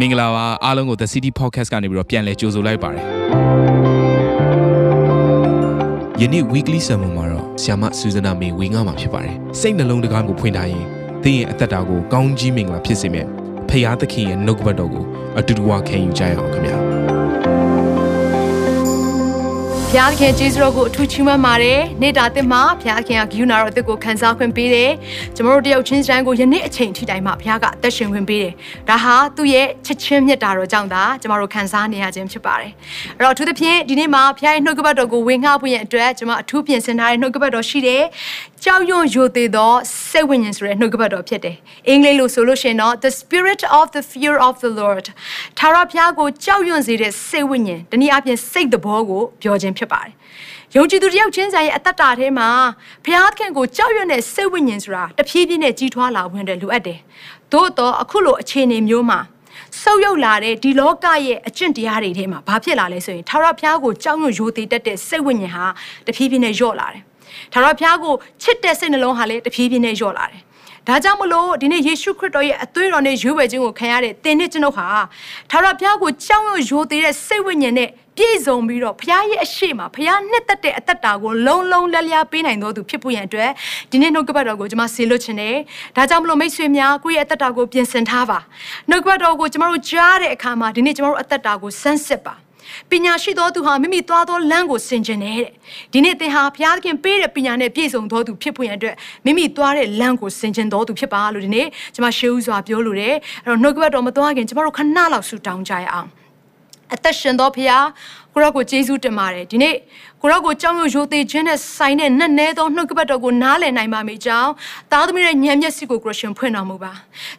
မင်္ဂလာပါအားလုံးကို The City Podcast ကနေပြီးတော့ပြန်လည်ကြိုဆိုလိုက်ပါတယ်ယနေ့ weekly sermon မှာတော့ဆ iam ဆူဇနာမေဝင်ငါမှာဖြစ်ပါတယ်စိတ်နှလုံးတကားကိုဖွင့်ထားရင်သင်ရဲ့အသက်တာကိုကောင်းကြီးမင်္ဂလာဖြစ်စေမယ့်ဖခင်သခင်ရဲ့နှုတ်ကပတ်တော်ကိုအတူတူဝခံယူကြရအောင်ခင်ဗျာ ဘုရားခင်ကျေးဇူးတော်ကိုအထူးချီးမွမ်းပါတယ်။နေ့တာသစ်မှာဘုရားခင်ကဂိယူနာတော်အသစ်ကိုခံစားခွင့်ပေးတယ်။ကျွန်တော်တို့တယောက်ချင်းတိုင်းကိုယနေ့အချိန်ထိတိုင်းမှာဘုရားကအသက်ရှင်ခွင့်ပေးတယ်။ဒါဟာသူ့ရဲ့ချစ်ချင်းမြတ်တာတော်ကြောင့်သာကျွန်တော်တို့ခံစားနေရခြင်းဖြစ်ပါတယ်။အဲ့တော့အထူးသဖြင့်ဒီနေ့မှာဘုရားရဲ့နှုတ်ကပတ်တော်ကိုဝင်ငှဖို့ရန်အတွက်ကျွန်မအထူးပြင်ဆင်ထားတဲ့နှုတ်ကပတ်တော်ရှိတယ်။ ကြောက်ရွံ့ယိုသေးသောစိတ်ဝိညာဉ်ဆိုတဲ့နှုတ်ကပတ်တော်ဖြစ်တယ်။အင်္ဂလိပ်လိုဆိုလို့ရှိရင်တော့ the spirit of the fear of the Lord ထာဝရဘုရားကိုကြောက်ရွံ့စေတဲ့စိတ်ဝိညာဉ်တနည်းအားဖြင့်စိတ်သဘောကိုပြောခြင်းဖြစ်ပါတယ်။ယုံကြည်သူတယောက်ချင်းစာရဲ့အသက်တာထဲမှာဘုရားသခင်ကိုကြောက်ရွံ့တဲ့စိတ်ဝိညာဉ်ဆိုတာတဖြည်းဖြည်းနဲ့ကြီးထွားလာဝင်တယ်လိုအပ်တယ်။သို့တော့အခုလိုအခြေအနေမျိုးမှာဆုပ်ယုပ်လာတဲ့ဒီလောကရဲ့အကျင့်တရားတွေထဲမှာဘာဖြစ်လာလဲဆိုရင်ထာဝရဘုရားကိုကြောက်ရွံ့ယိုသေးတတ်တဲ့စိတ်ဝိညာဉ်ဟာတဖြည်းဖြည်းနဲ့လျော့လာတယ်။ ထာဝရဘုရားကိုချစ်တဲ့စိတ်နှလုံးဟာလည်းတဖြည်းဖြည်းနဲ့လျော့လာတယ်။ဒါကြောင့်မလို့ဒီနေ့ယေရှုခရစ်တော်ရဲ့အသွေးတော်နဲ့ရွေးဝယ်ခြင်းကိုခံရတဲ့သင်နဲ့ကျွန်ုပ်ဟာထာဝရဘုရားကိုကြောက်ရွံ့ယိုသေးတဲ့စိတ်ဝိညာဉ်နဲ့ပြည့်စုံပြီးတော့ဘုရားရဲ့အရှိမဘုရားနှစ်သက်တဲ့အသက်တာကိုလုံးလုံးလက်လျားပေးနိုင်တော်သူဖြစ်ဖို့ရန်အတွက်ဒီနေ့နှုတ်ကပတ်တော်ကိုကျွန်မဆေလွတ်ခြင်းနဲ့ဒါကြောင့်မလို့မိတ်ဆွေများကိုယ့်ရဲ့အသက်တာကိုပြင်ဆင်ထားပါနှုတ်ကပတ်တော်ကိုကျွန်တော်တို့ကြားတဲ့အခါမှာဒီနေ့ကျွန်တော်တို့အသက်တာကိုစမ်းစစ်ပါ ပညာရှိသောသူဟာမိမိသွားသောလမ်းကိုဆင်ခြင်နေတဲ့ဒီနေ့သင်ဟာဘုရားသခင်ပေးတဲ့ပညာနဲ့ပြည့်စုံသောသူဖြစ်ဖို့ရန်အတွက်မိမိသွားတဲ့လမ်းကိုဆင်ခြင်သောသူဖြစ်ပါလို့ဒီနေ့ကျွန်မရှေးဥစွာပြောလိုတယ်အဲ့တော့နှုတ်ကပတ်တော်မသွားခင်ကျွန်တော်တို့ခဏလောက်ဆူတောင်းကြရအောင်အသက်ရှင်သောဘုရားကိုရောကိုကျေးဇူးတင်ပါတယ်ဒီနေ့ ကိုရောကိုကြောင်းရွရိုသေးခြင်းနဲ့ဆိုင်တဲ့နက်နဲသောနှုတ်ကပတ်တော်ကိုနားလည်နိုင်ပါမိကြောင်းသားသမီးရဲ့ဉာဏ်မျက်စိကိုကိုရရှင်ဖွင့်တော်မူပါ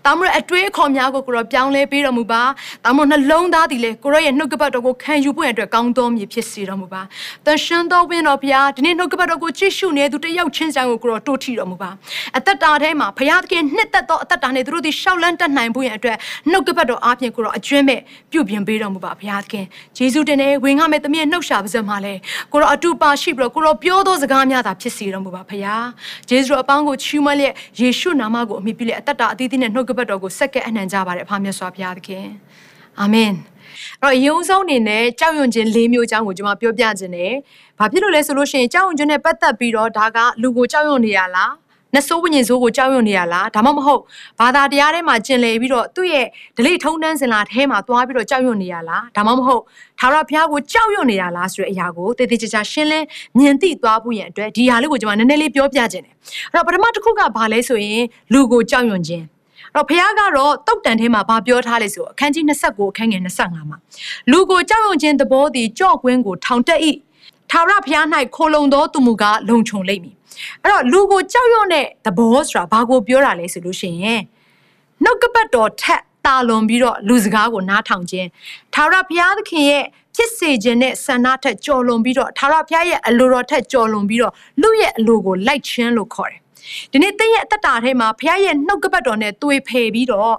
သားမရဲ့အတွေးအခေါ်များကိုကိုရောပြောင်းလဲပေးတော်မူပါသားမနှလုံးသားသည်လည်းကိုရောရဲ့နှုတ်ကပတ်တော်ကိုခံယူဖို့အတွက်ကောင်းသောမြည်ဖြစ်စေတော်မူပါတန်ရှင်သောဝင်းတော်ဘုရားဒီနေ့နှုတ်ကပတ်တော်ကိုကြည့်ရှုနေသူတယောက်ချင်းဆိုင်ကိုကိုရောတိုးထီတော်မူပါအသက်တာထဲမှာဘုရားသခင်နှစ်သက်သောအသက်တာနဲ့သူတို့သည်ရှောက်လန်းတတ်နိုင်ဖို့ရန်အတွက်နှုတ်ကပတ်တော်အားဖြင့်ကိုရောအကျွမ်းမဲ့ပြုပြင်ပေးတော်မူပါဘုရားသခင်ယေရှုတင်နဲ့ဝင်ငါမဲ့သမီးရဲ့နှုတ်ရှာပါစက်မှာလဲကိုရောအတူပါရှိပြီးတော့ကိုရောပြောသောစကားများသာဖြစ်စေတော်မူပါဖခင်ယေရှုအပေါင်းကိုချီးမွမ်းလျက်ယေရှုနာမကိုအမိပြုလျက်အသက်တာအသီးသီးနဲ့နှုတ်ကပတ်တော်ကိုစက္ကဲအနှံကြပါれအဖမြတ်စွာဘုရားသခင်အာမင်အဲ့တော့အယုံဆုံးအနေနဲ့ကြောက်ရွံ့ခြင်း၄မျိုးအကြောင်းကိုကျွန်မပြောပြခြင်းနဲ့ဘာဖြစ်လို့လဲဆိုလို့ရှိရင်ကြောက်ရွံ့ခြင်းနဲ့ပတ်သက်ပြီးတော့ဒါကလူကိုကြောက်ရွံ့နေရလား နတ်ဆိုးဝိညာဉ်ဆိုးကိုကြောက်ရွံ့နေရလားဒါမှမဟုတ်ဘာသာတရားထဲမှာကျင်လည်ပြီးတော့သူ့ရဲ့ဒလိထုံတန်းစင်လာထဲမှာသွားပြီးတော့ကြောက်ရွံ့နေရလားဒါမှမဟုတ်ထာဝရဘုရားကိုကြောက်ရွံ့နေရလားဆိုတဲ့အရာကိုတည်တည်ချာချာရှင်းလင်းမြင်သိသွားဖို့ရန်အတွက်ဒီဟာလေးကိုကျွန်မနည်းနည်းလေးပြောပြခြင်းတယ်အဲ့တော့ပထမတစ်ခုကဘာလဲဆိုရင်လူကိုကြောက်ရွံ့ခြင်းတော့ဘုရားကတော့တုတ်တန်ထဲမှာဗာပြောထားလေဆိုအခန်းကြီး29အခန်းငယ်25မှာလူကိုကြောက်ရွံ့ခြင်းသဘောသည်ကြော့ကွင်းကိုထောင်တက်၏ထာဝရဘုရား၌ခိုလုံသောသူမူကားလုံခြုံလိမ့်မည် အဲ့တော့လူကိုကြောက်ရွံ့တဲ့သဘောဆိုတာဘာကိုပြောတာလဲဆိုလို့ရှိရင်နှုတ်ကပတ်တော်ထက်တာလွန်ပြီးတော့လူစကားကိုနားထောင်ခြင်းထာဝရဘုရားသခင်ရဲ့ဖြစ်စေခြင်းနဲ့ဆန္ဒထက်ကြော်လွန်ပြီးတော့ထာဝရဘုရားရဲ့အလိုတော်ထက်ကြော်လွန်ပြီးတော့လူရဲ့အလိုကိုလိုက်ခြင်းလို့ခေါ်တယ်ဒီနေ့သင်ရဲ့အသက်တာထဲမှာဘုရားရဲ့နှုတ်ကပတ်တော်နဲ့တွေ့ဖယ်ပြီးတော့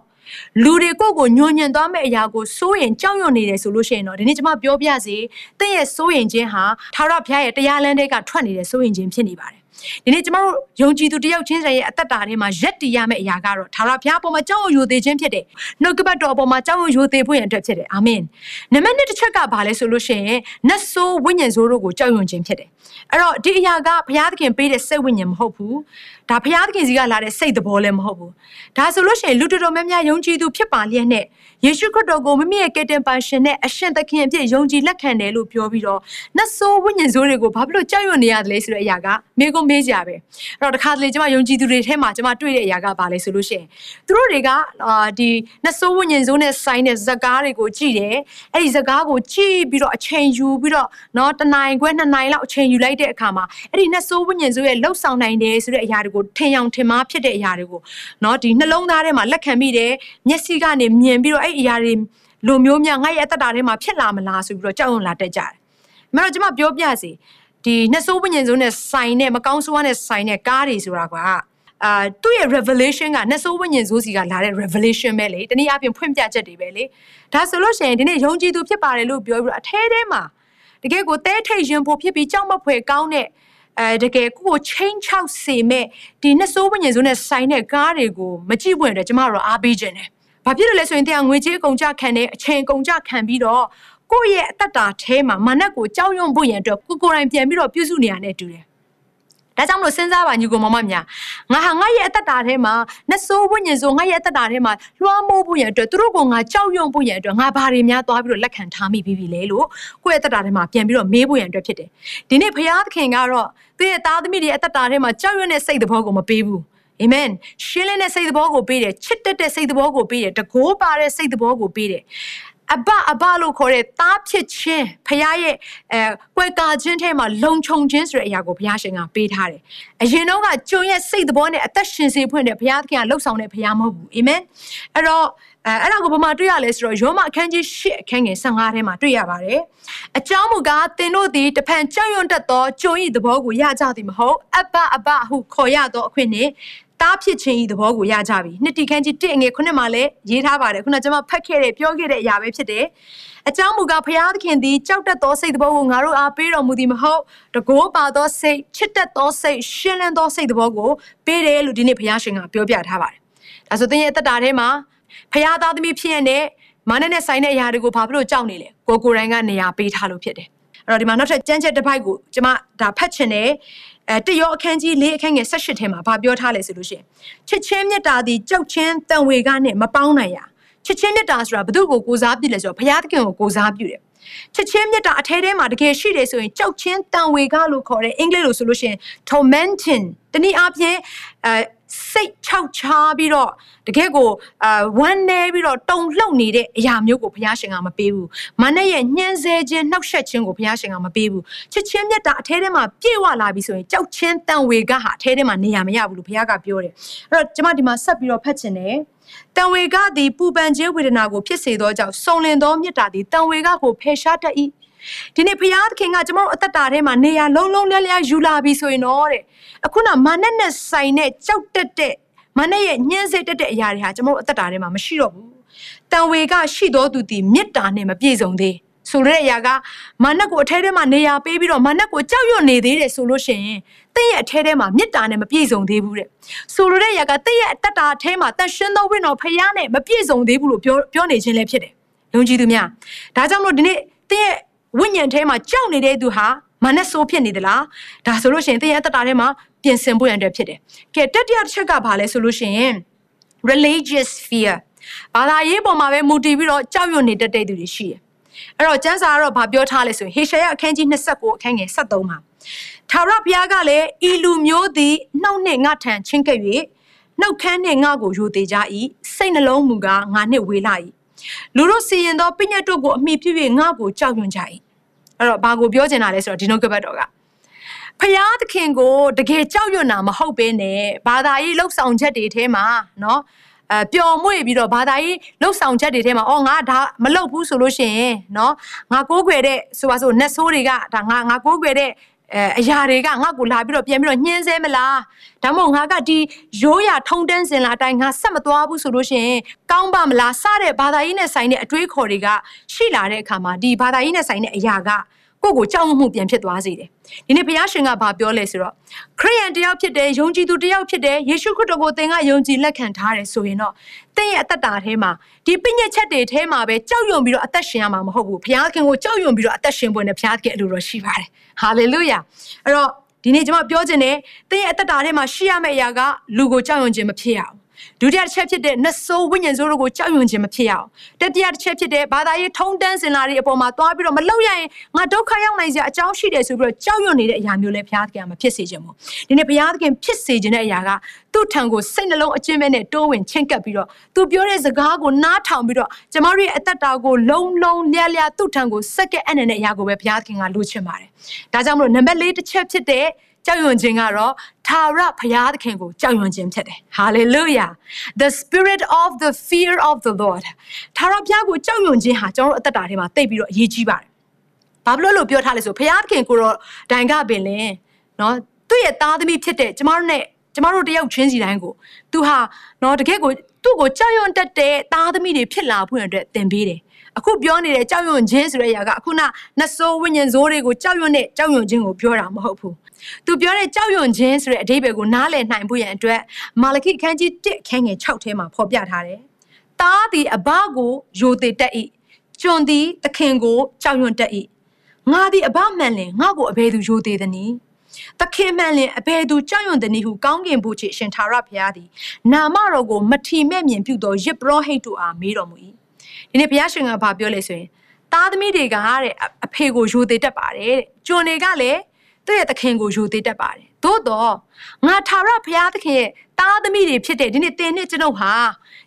လူတွေကိုကိုညွညင်သွားမဲ့အရာကိုစိုးရင်ကြောက်ရွံ့နေတယ်ဆိုလို့ရှိရင်တော့ဒီနေ့ကျွန်မပြောပြစီတင့်ရဲ့စိုးရင်ခြင်းဟာထာဝရဘုရားရဲ့တရားလမ်းတွေကထွက်နေတဲ့စိုးရင်ခြင်းဖြစ်နေပါတယ် ဒီနေ့ကျမတို့ယုံကြည်သူတယောက်ချင်းရဲ့အသက်တာထဲမှာရက်တည်ရမယ့်အရာကတော့ထာဝရဘုရားပေါ်မှာကြောက်ရွံ့သေးခြင်းဖြစ်တယ်။နှုတ်ကပတ်တော်ပေါ်မှာကြောက်ရွံ့သေးဖို့ရန်အတွက်ဖြစ်တယ်။အာမင်။နံပါတ်1တစ်ချက်ကဘာလဲဆိုလို့ရှိရင်နတ်ဆိုးဝိညာဉ်ဆိုးတို့ကိုကြောက်ရွံ့ခြင်းဖြစ်တယ်။အဲ့တော့ဒီအရာကဘုရားသခင်ပေးတဲ့စိတ်ဝိညာဉ်မဟုတ်ဘူး။ဒါဘုရားသခင်စီကလာတဲ့စိတ်သဘောလည်းမဟုတ်ဘူး။ဒါဆိုလို့ရှိရင်လူတော်တော်များများယုံကြည်သူဖြစ်ပါလျက်နဲ့ယေရှုခရစ်တော်ကိုမိမိရဲ့ကယ်တင်ပါရှင်နဲ့အရှင်သခင်အဖြစ်ယုံကြည်လက်ခံတယ်လို့ပြောပြီးတော့နတ်ဆိုးဝိညာဉ်ဆိုးတွေကိုဘာဖြစ်လို့ကြောက်ရွံ့နေရသလဲဆိုတဲ့အရာကမိကုံမေးကြပဲအဲ့တော့တခါတလေကျွန်မယုံကြည်သူတွေထဲမှာကျွန်မတွေ့တဲ့အရာကဘာလဲဆိုလို့ရှိရင်သူတို့တွေကအာဒီနတ်ဆိုးဝိညာဉ်ဆိုးနဲ့ဆိုင်တဲ့ဇကားတွေကိုကြည့်တယ်အဲ့ဒီဇကားကိုကြည့်ပြီးတော့အချိန်ယူပြီးတော့နော်တနိုင်ခွဲနှစ်နိုင်လောက်အချိန်ယူလိုက်တဲ့အခါမှာအဲ့ဒီနတ်ဆိုးဝိညာဉ်ဆိုးရဲ့လှုပ်ဆောင်နိုင်တယ်ဆိုတဲ့အရာတွေကိုထင်အောင်ထင်မှားဖြစ်တဲ့အရာတွေကိုနော်ဒီနှလုံးသားထဲမှာလက်ခံမိတယ်မျက်စိကနေမြင်ပြီးတော့အဲ့ဒီအရာတွေလိုမျိုးများငါ့ရဲ့အသက်တာထဲမှာဖြစ်လာမလားဆိုပြီးတော့ကြောက်ရွံ့လာတတ်ကြတယ်။မင်းတို့ကျွန်မပြောပြစီ ဒီနှစ်ဆိုးဝိညာဉ်စုံနဲ့ဆိုင်နဲ့မကောင်းဆိုးနဲ့ဆိုင်နဲ့ကားတွေဆိုတာကအာသူ့ရဲ့ revelation ကနှစ်ဆိုးဝိညာဉ်ဆိုးစီကလာတဲ့ revelation ပဲလေတနည်းအားဖြင့်ဖွင့်ပြချက်တွေပဲလေဒါဆိုလို့ရှိရင်ဒီနေ့ယုံကြည်သူဖြစ်ပါတယ်လို့ပြောပြီးတော့အထဲထဲမှာတကယ်ကိုတဲထိတ်ရင်ဖို့ဖြစ်ပြီးကြောက်မဖွယ်ကောင်းတဲ့အဲတကယ်ကိုကိုချင်းချောက်စေမဲ့ဒီနှစ်ဆိုးဝိညာဉ်စုံနဲ့ဆိုင်တဲ့ကားတွေကိုမကြည့်ပွင့်တဲ့ကျမတို့အားပေးခြင်းတယ်ဘာဖြစ်လို့လဲဆိုရင်တရားငွေကြေးကုန်ကြခံတယ်အချိန်ကုန်ကြခံပြီးတော့ ကိုယ့်ရဲ့အတ္တတာထဲမှာမာနကိုကြောက်ရွံ့ဖို့ရန်အတွက်ကိုကိုယ်တိုင်ပြန်ပြီးတော့ပြုစုနေရတဲ့တူတယ်ဒါကြောင့်မလို့စဉ်းစားပါညီကိုမမများငါဟာငါရဲ့အတ္တတာထဲမှာနှဆိုးဝိညာဉ်ဆိုငါရဲ့အတ္တတာထဲမှာလွှမ်းမိုးဖို့ရန်အတွက်သူတို့ကငါကြောက်ရွံ့ဖို့ရန်အတွက်ငါဘာတွေများသွားပြီးတော့လက်ခံထားမိပြီလဲလို့ကိုယ့်ရဲ့အတ္တတာထဲမှာပြန်ပြီးတော့မေးဖို့ရန်အတွက်ဖြစ်တယ်ဒီနေ့ဖခင်သခင်ကတော့သူ့ရဲ့သားသမီးတွေရဲ့အတ္တတာထဲမှာကြောက်ရွံ့တဲ့စိတ်သဘောကိုမပေးဘူးအာမင်ရှင်းလင်းတဲ့စိတ်သဘောကိုပေးတယ်ချစ်တတ်တဲ့စိတ်သဘောကိုပေးတယ်တကိုးပါတဲ့စိတ်သဘောကိုပေးတယ် အဘအဘလို့ခေါ်တဲ့သားဖြစ်ခြင်းဖခင်ရဲ့အဲကွယ်ကာခြင်းထဲမှာလုံခြုံခြင်းဆိုတဲ့အရာကိုဘုရားရှင်ကပေးထားတယ်။အရင်တော့ကကျုံရဲ့စိတ်သဘောနဲ့အသက်ရှင်စေဖွင့်တဲ့ဘုရားသခင်ကလှုပ်ဆောင်တဲ့ဘုရားမဟုတ်ဘူး။အာမင်။အဲ့တော့အဲအဲ့ဒါကိုဘာမှတွေ့ရလဲဆိုတော့ယောမအခန်းကြီး၈အခန်းငယ်15ထဲမှာတွေ့ရပါတယ်။အကြောင်းမူကားသင်တို့သည်တဖန်ကြောက်ရွံ့တတ်သောကျုံ၏သဘောကိုရကြသည်မဟုတ်အဘအဘဟုခေါ်ရသောအခွင့်နှင့် တားဖြစ်ခြင်းဤသဘောကိုရကြပြီနှစ်တီခန်းကြီး1ငွေခုနှစ်မှာလည်းရေးထားပါတယ်ခုနကကျွန်မဖတ်ခဲ့တဲ့ပြောခဲ့တဲ့အရာပဲဖြစ်တယ်အကြောင်းမူကားဖရာသခင်သည်ကြောက်တတ်သောစိတ်သဘောကိုငါတို့အားပေးတော်မူသည်မဟုတ်တကိုးပါသောစိတ်ချစ်တတ်သောစိတ်ရှင်းလင်းသောစိတ်သဘောကိုပေးတယ်လို့ဒီနေ့ဖရာရှင်ကပြောပြထားပါတယ်ဒါဆိုသင်ရဲ့အသက်တာထဲမှာဖရာသားသမီးဖြစ်ရတဲ့မာနနဲ့ဆိုင်တဲ့အရာတွေကိုဘာဖြစ်လို့ကြောက်နေလဲကိုကိုရိုင်းကနေရာပေးထားလို့ဖြစ်တယ်အဲ့တော့ဒီမှာနောက်ထပ်ကြမ်းချက်တစ်ပိုက်ကိုကျွန်မဒါဖတ်ချင်တယ် အဲတရောအခန်းကြီး၄အခန်းငယ်၁၈ထဲမှာဗာပြောထားလဲဆိုလို့ရှိရင်ချစ်ချင်းမြတ်တာသည်ကြောက်ချင်းတန်ဝေကနဲ့မပေါင်းနိုင်ရချစ်ချင်းမြတ်တာဆိုတာဘု து ကိုကိုစားပြုလဲဆိုတော့ဘုရားသခင်ကိုကိုစားပြုတယ်ချစ်ချင်းမြတ်တာအထဲထဲမှာတကယ်ရှိတယ်ဆိုရင်ကြောက်ချင်းတန်ဝေကလို့ခေါ်တယ်အင်္ဂလိပ်လိုဆိုလို့ရှိရင် tormenting တနည်းအားဖြင့်အဲ စိတ်ချောက်ချားပြီးတော့တကယ်ကိုအာဝမ်းနေပြီးတော့တုံလှုပ်နေတဲ့အရာမျိုးကိုဘုရားရှင်ကမပေးဘူးမနဲ့ရဲ့ညှင်းဆဲခြင်းနှောက်ယှက်ခြင်းကိုဘုရားရှင်ကမပေးဘူးချစ်ချင်းမြတ်တာအထဲထဲမှာပြည့်ဝလာပြီဆိုရင်ကြောက်ချင်းတန်ဝေကဟာအထဲထဲမှာနေရမရဘူးလို့ဘုရားကပြောတယ်အဲ့တော့ကျွန်မဒီမှာဆက်ပြီးတော့ဖတ်ချင်တယ်တံဝေကသည်ပူပန်ခြင်းဝေဒနာကိုဖြစ်စေသောကြောင့်စုံလင်သောမြတ်တာသည်တံဝေကကိုဖယ်ရှားတတ်၏ ဒီနေ့ဘုရားသခင်ကကျွန်တော်အသက်တာထဲမှာနေရာလုံးလုံးလျားလျားယူလာပြီဆိုရင်တော့တဲ့အခုနမာနက်နဲ့ဆိုင်နဲ့ကြောက်တက်တဲ့မာနက်ရဲ့ညှင်းဆဲတက်တဲ့အရာတွေဟာကျွန်တော်အသက်တာထဲမှာမရှိတော့ဘူးတန်ဝေကရှိတော်သူသည်မေတ္တာနဲ့မပြည့်စုံသေးဆိုတဲ့အရာကမာနက်ကိုအထဲထဲမှာနေရာပေးပြီးတော့မာနက်ကိုကြောက်ရွံ့နေသေးတယ်ဆိုလို့ရှိရင်တင့်ရဲ့အထဲထဲမှာမေတ္တာနဲ့မပြည့်စုံသေးဘူးတဲ့ဆိုလိုတဲ့အရာကတင့်ရဲ့အတ္တတာအထဲမှာတန်ရှင်းသောဝိညာဉ်တော်ဖျားနဲ့မပြည့်စုံသေးဘူးလို့ပြောပြောနေခြင်းလည်းဖြစ်တယ်ယုံကြည်သူများဒါကြောင့်မလို့ဒီနေ့တင့်ရဲ့ ဝိညာဉ်ထဲမှာကြောက်နေတဲ့သူဟာမာနဆိုးဖြစ်နေသလားဒါဆိုလို့ရှိရင်တင့်ရဲ့အတ္တတာထဲမှာပြင်ဆင်ဖို့ရန်အတွက်ဖြစ်တယ်ကဲတတိယတစ်ချက်ကဘာလဲဆိုလို့ရှိရင် religious fear ဘာသာရေးပေါ်မှာပဲမူတည်ပြီးတော့ကြောက်ရွံ့နေတတ်တဲ့သူတွေရှိတယ်အဲ့တော့ကျမ်းစာကတော့ဗာပြောထားလဲဆိုရင်ဟေရှာယအခန်းကြီး29အခန်းငယ်73မှာထာဝရဘုရားကလည်းဤလူမျိုးသည်နှောက်နှင့်ငါထံချင်းကပ်၍နှုတ်ခမ်းနှင့်ငါကိုယိုသေးကြ၏စိတ်နှလုံးမူကားငါနှင့်ဝေလာ၏ လူတို့စီရင်သောပညတ်တို့ကိုအမိပြု၍ငါကိုကြောက်ရွံ့ကြ၏အဲ့တော့ဘာကိုပြောချင်တာလဲဆိုတော့ဒီနှုတ်ကပတ်တော်ကဖျားသခင်ကိုတကယ်ကြောက်ရွံ့တာမဟုတ်ဘဲနဲ့ဘာသာရေးလှုပ်ဆောင်ချက်တွေထဲမှာเนาะအဲပျော်မွေ့ပြီးတော့ဘာသာရေးလှုပ်ဆောင်ချက်တွေထဲမှာအော်ငါဒါမလုပ်ဘူးဆိုလို့ရှိရင်เนาะငါကိုးကွယ်တဲ့ဆိုပါစို့နတ်ဆိုးတွေကဒါငါငါကိုးကွယ်တဲ့ အဲအရာတွေကငါ့ကိုလာပြီးတော့ပြန်ပြီးတော့ညှင်းဆဲမလားဒါမှမဟုတ်ငါကဒီရိုးရာထုံတန်းစင်လာတိုင်းငါဆက်မသွားဘူးဆိုလို့ရှိရင်ကောင်းပါမလားစတဲ့ဘာသာရေးနဲ့ဆိုင်တဲ့အတွေးခေါ်တွေကရှိလာတဲ့အခါမှာဒီဘာသာရေးနဲ့ဆိုင်တဲ့အရာကကိုယ့်ကိုကြောက်မှုပြန်ဖြစ်သွားစေတယ်။ဒီနေ့ဘုရားရှင်ကဘာပြောလဲဆိုတော့ခရိယန်တယောက်ဖြစ်တယ်ယုံကြည်သူတယောက်ဖြစ်တယ်ယေရှုခရစ်တော်ကိုသင်ကယုံကြည်လက်ခံထားတယ်ဆိုရင်တော့သင်ရဲ့အသက်တာထဲမှာဒီပညတ်ချက်တွေထဲမှာပဲကြောက်ရွံ့ပြီးတော့အသက်ရှင်ရမှာမဟုတ်ဘူး။ဘုရားခင်ကိုကြောက်ရွံ့ပြီးတော့အသက်ရှင်ဖို့နဲ့ဘုရားခင်အလိုတော်ရှိပါတယ်။ ဟာလေလုယာ။အဲ့တော့ဒီနေ့ကျွန်မပြောချင်တယ်သင်ရဲ့အသက်တာထဲမှာရှိရမယ့်အရာကလူကိုကြောက်ရွံ့ခြင်းမဖြစ်ရအောင် ဒုတိယတစ်ချက်ဖြစ်တဲ့နတ်ဆိုးဝိညာဉ်ဆိုးတို့ကိုကြောက်ရွံ့ခြင်းမဖြစ်ရအောင်တတိယတစ်ချက်ဖြစ်တဲ့ဘာသာရေးထုံးတမ်းစင်လာတွေအပေါ်မှာသွားပြီးတော့မလောက်ရရင်ငါဒုက္ခရောက်နိုင်စရာအကြောင်းရှိတယ်ဆိုပြီးတော့ကြောက်ရွံ့နေတဲ့အရာမျိုးလည်းဘုရားသခင်ကမဖြစ်စေခြင်းမို့ဒီနေ့ဘုရားသခင်ဖြစ်စေခြင်းတဲ့အရာကသူ့ထံကိုစိတ်နှလုံးအကျဉ်းမဲ့နဲ့တိုးဝင်ချင်းကပ်ပြီးတော့သူပြောတဲ့စကားကိုနားထောင်ပြီးတော့ကျမတို့ရဲ့အသက်တာကိုလုံလုံလျက်လျက်သူ့ထံကိုစက္ကဲအနံ့တဲ့အရာကိုပဲဘုရားသခင်ကလိုချင်ပါတယ်ဒါကြောင့်မလို့နံပါတ်၄တစ်ချက်ဖြစ်တဲ့ ကြောက်ရွံ့ခြင်းကတော့ထာဝရဘုရားသခင်ကိုကြောက်ရွံ့ခြင်းဖြစ်တယ် hallelujah the spirit of the fear of the lord ထာဝရဘုရားကိုကြောက်ရွံ့ခြင်းဟာကျွန်တော်တို့အသက်တာထဲမှာသိပြီးတော့အရေးကြီးပါတယ်ဘာဖြစ်လို့လို့ပြောထားလဲဆိုဘုရားသခင်ကိုတော့ဒိုင်ကပင်လင်နော်သူ့ရဲ့သားသမီးဖြစ်တဲ့ကျမတို့နဲ့ကျမတို့တယောက်ချင်းစီတိုင်းကိုသူဟာနော်တကယ့်ကိုသူ့ကိုကြောက်ရွံ့တတ်တဲ့သားသမီးတွေဖြစ်လာဖို့အတွက်သင်ပေးတယ် အခုပြောနေတဲ့ကြောက်ရွံ့ခြင်းဆိုတဲ့အရာကအခုနနဆိုးဝိညာဉ်ဆိုးတွေကိုကြောက်ရွံ့တဲ့ကြောက်ရွံ့ခြင်းကိုပြောတာမဟုတ်ဘူး။သူပြောတဲ့ကြောက်ရွံ့ခြင်းဆိုတဲ့အဓိပ္ပာယ်ကိုနားလည်နိုင်ဖို့ရန်အတွက်မာလခိအခန်းကြီး1အခန်းငယ်6ထဲမှာဖော်ပြထားတယ်။တသားသည်အဘကိုယိုသေးတတ်၏ကျွန်သည်သခင်ကိုကြောက်ရွံ့တတ်၏ငါသည်အဘမှန်လင်ငါ့ကိုအဘယ်သူယိုသေးသနည်းသခင်မှန်လင်အဘယ်သူကြောက်ရွံ့သနည်းဟုကောင်းကင်ဘုရားရှင်သာရဘုရားသည် နာမတော်ကိုမထီမဲ့မြင်ပြုသောယစ်ပရောဟိတ်တို့အားမေးတော်မူ၏ ဒီနေ့ဘုရားရှင်ကဘာပြောလဲဆိုရင်သားသမီးတွေကတဲ့အဖေကိုယိုသေးတတ်ပါတယ်တဲ့ကျွန်တွေကလည်းသူ့ရဲ့သခင်ကိုယိုသေးတတ်ပါတယ်သို့တော့ငါထာဝရဘုရားသခင်ရဲ့သားသမီးတွေဖြစ်တဲ့ဒီနေ့တင်နဲ့ကျွန်ုပ်ဟာ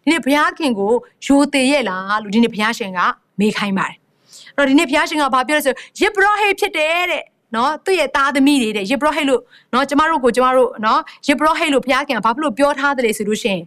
ဒီနေ့ဘုရားခင်ကိုယိုသေးရဲ့လားလို့ဒီနေ့ဘုရားရှင်ကမေးခိုင်းပါတယ်အဲ့တော့ဒီနေ့ဘုရားရှင်ကဘာပြောလဲဆိုယေဘရဟိဖြစ်တယ်တဲ့နော်သူ့ရဲ့သားသမီးတွေတဲ့ယေဘရဟိလို့နော်ကျမတို့ကိုကျမတို့နော်ယေဘရဟိလို့ဘုရားခင်ကဘာဖြစ်လို့ပြောထားတယ်လဲဆိုလို့ရှိရင်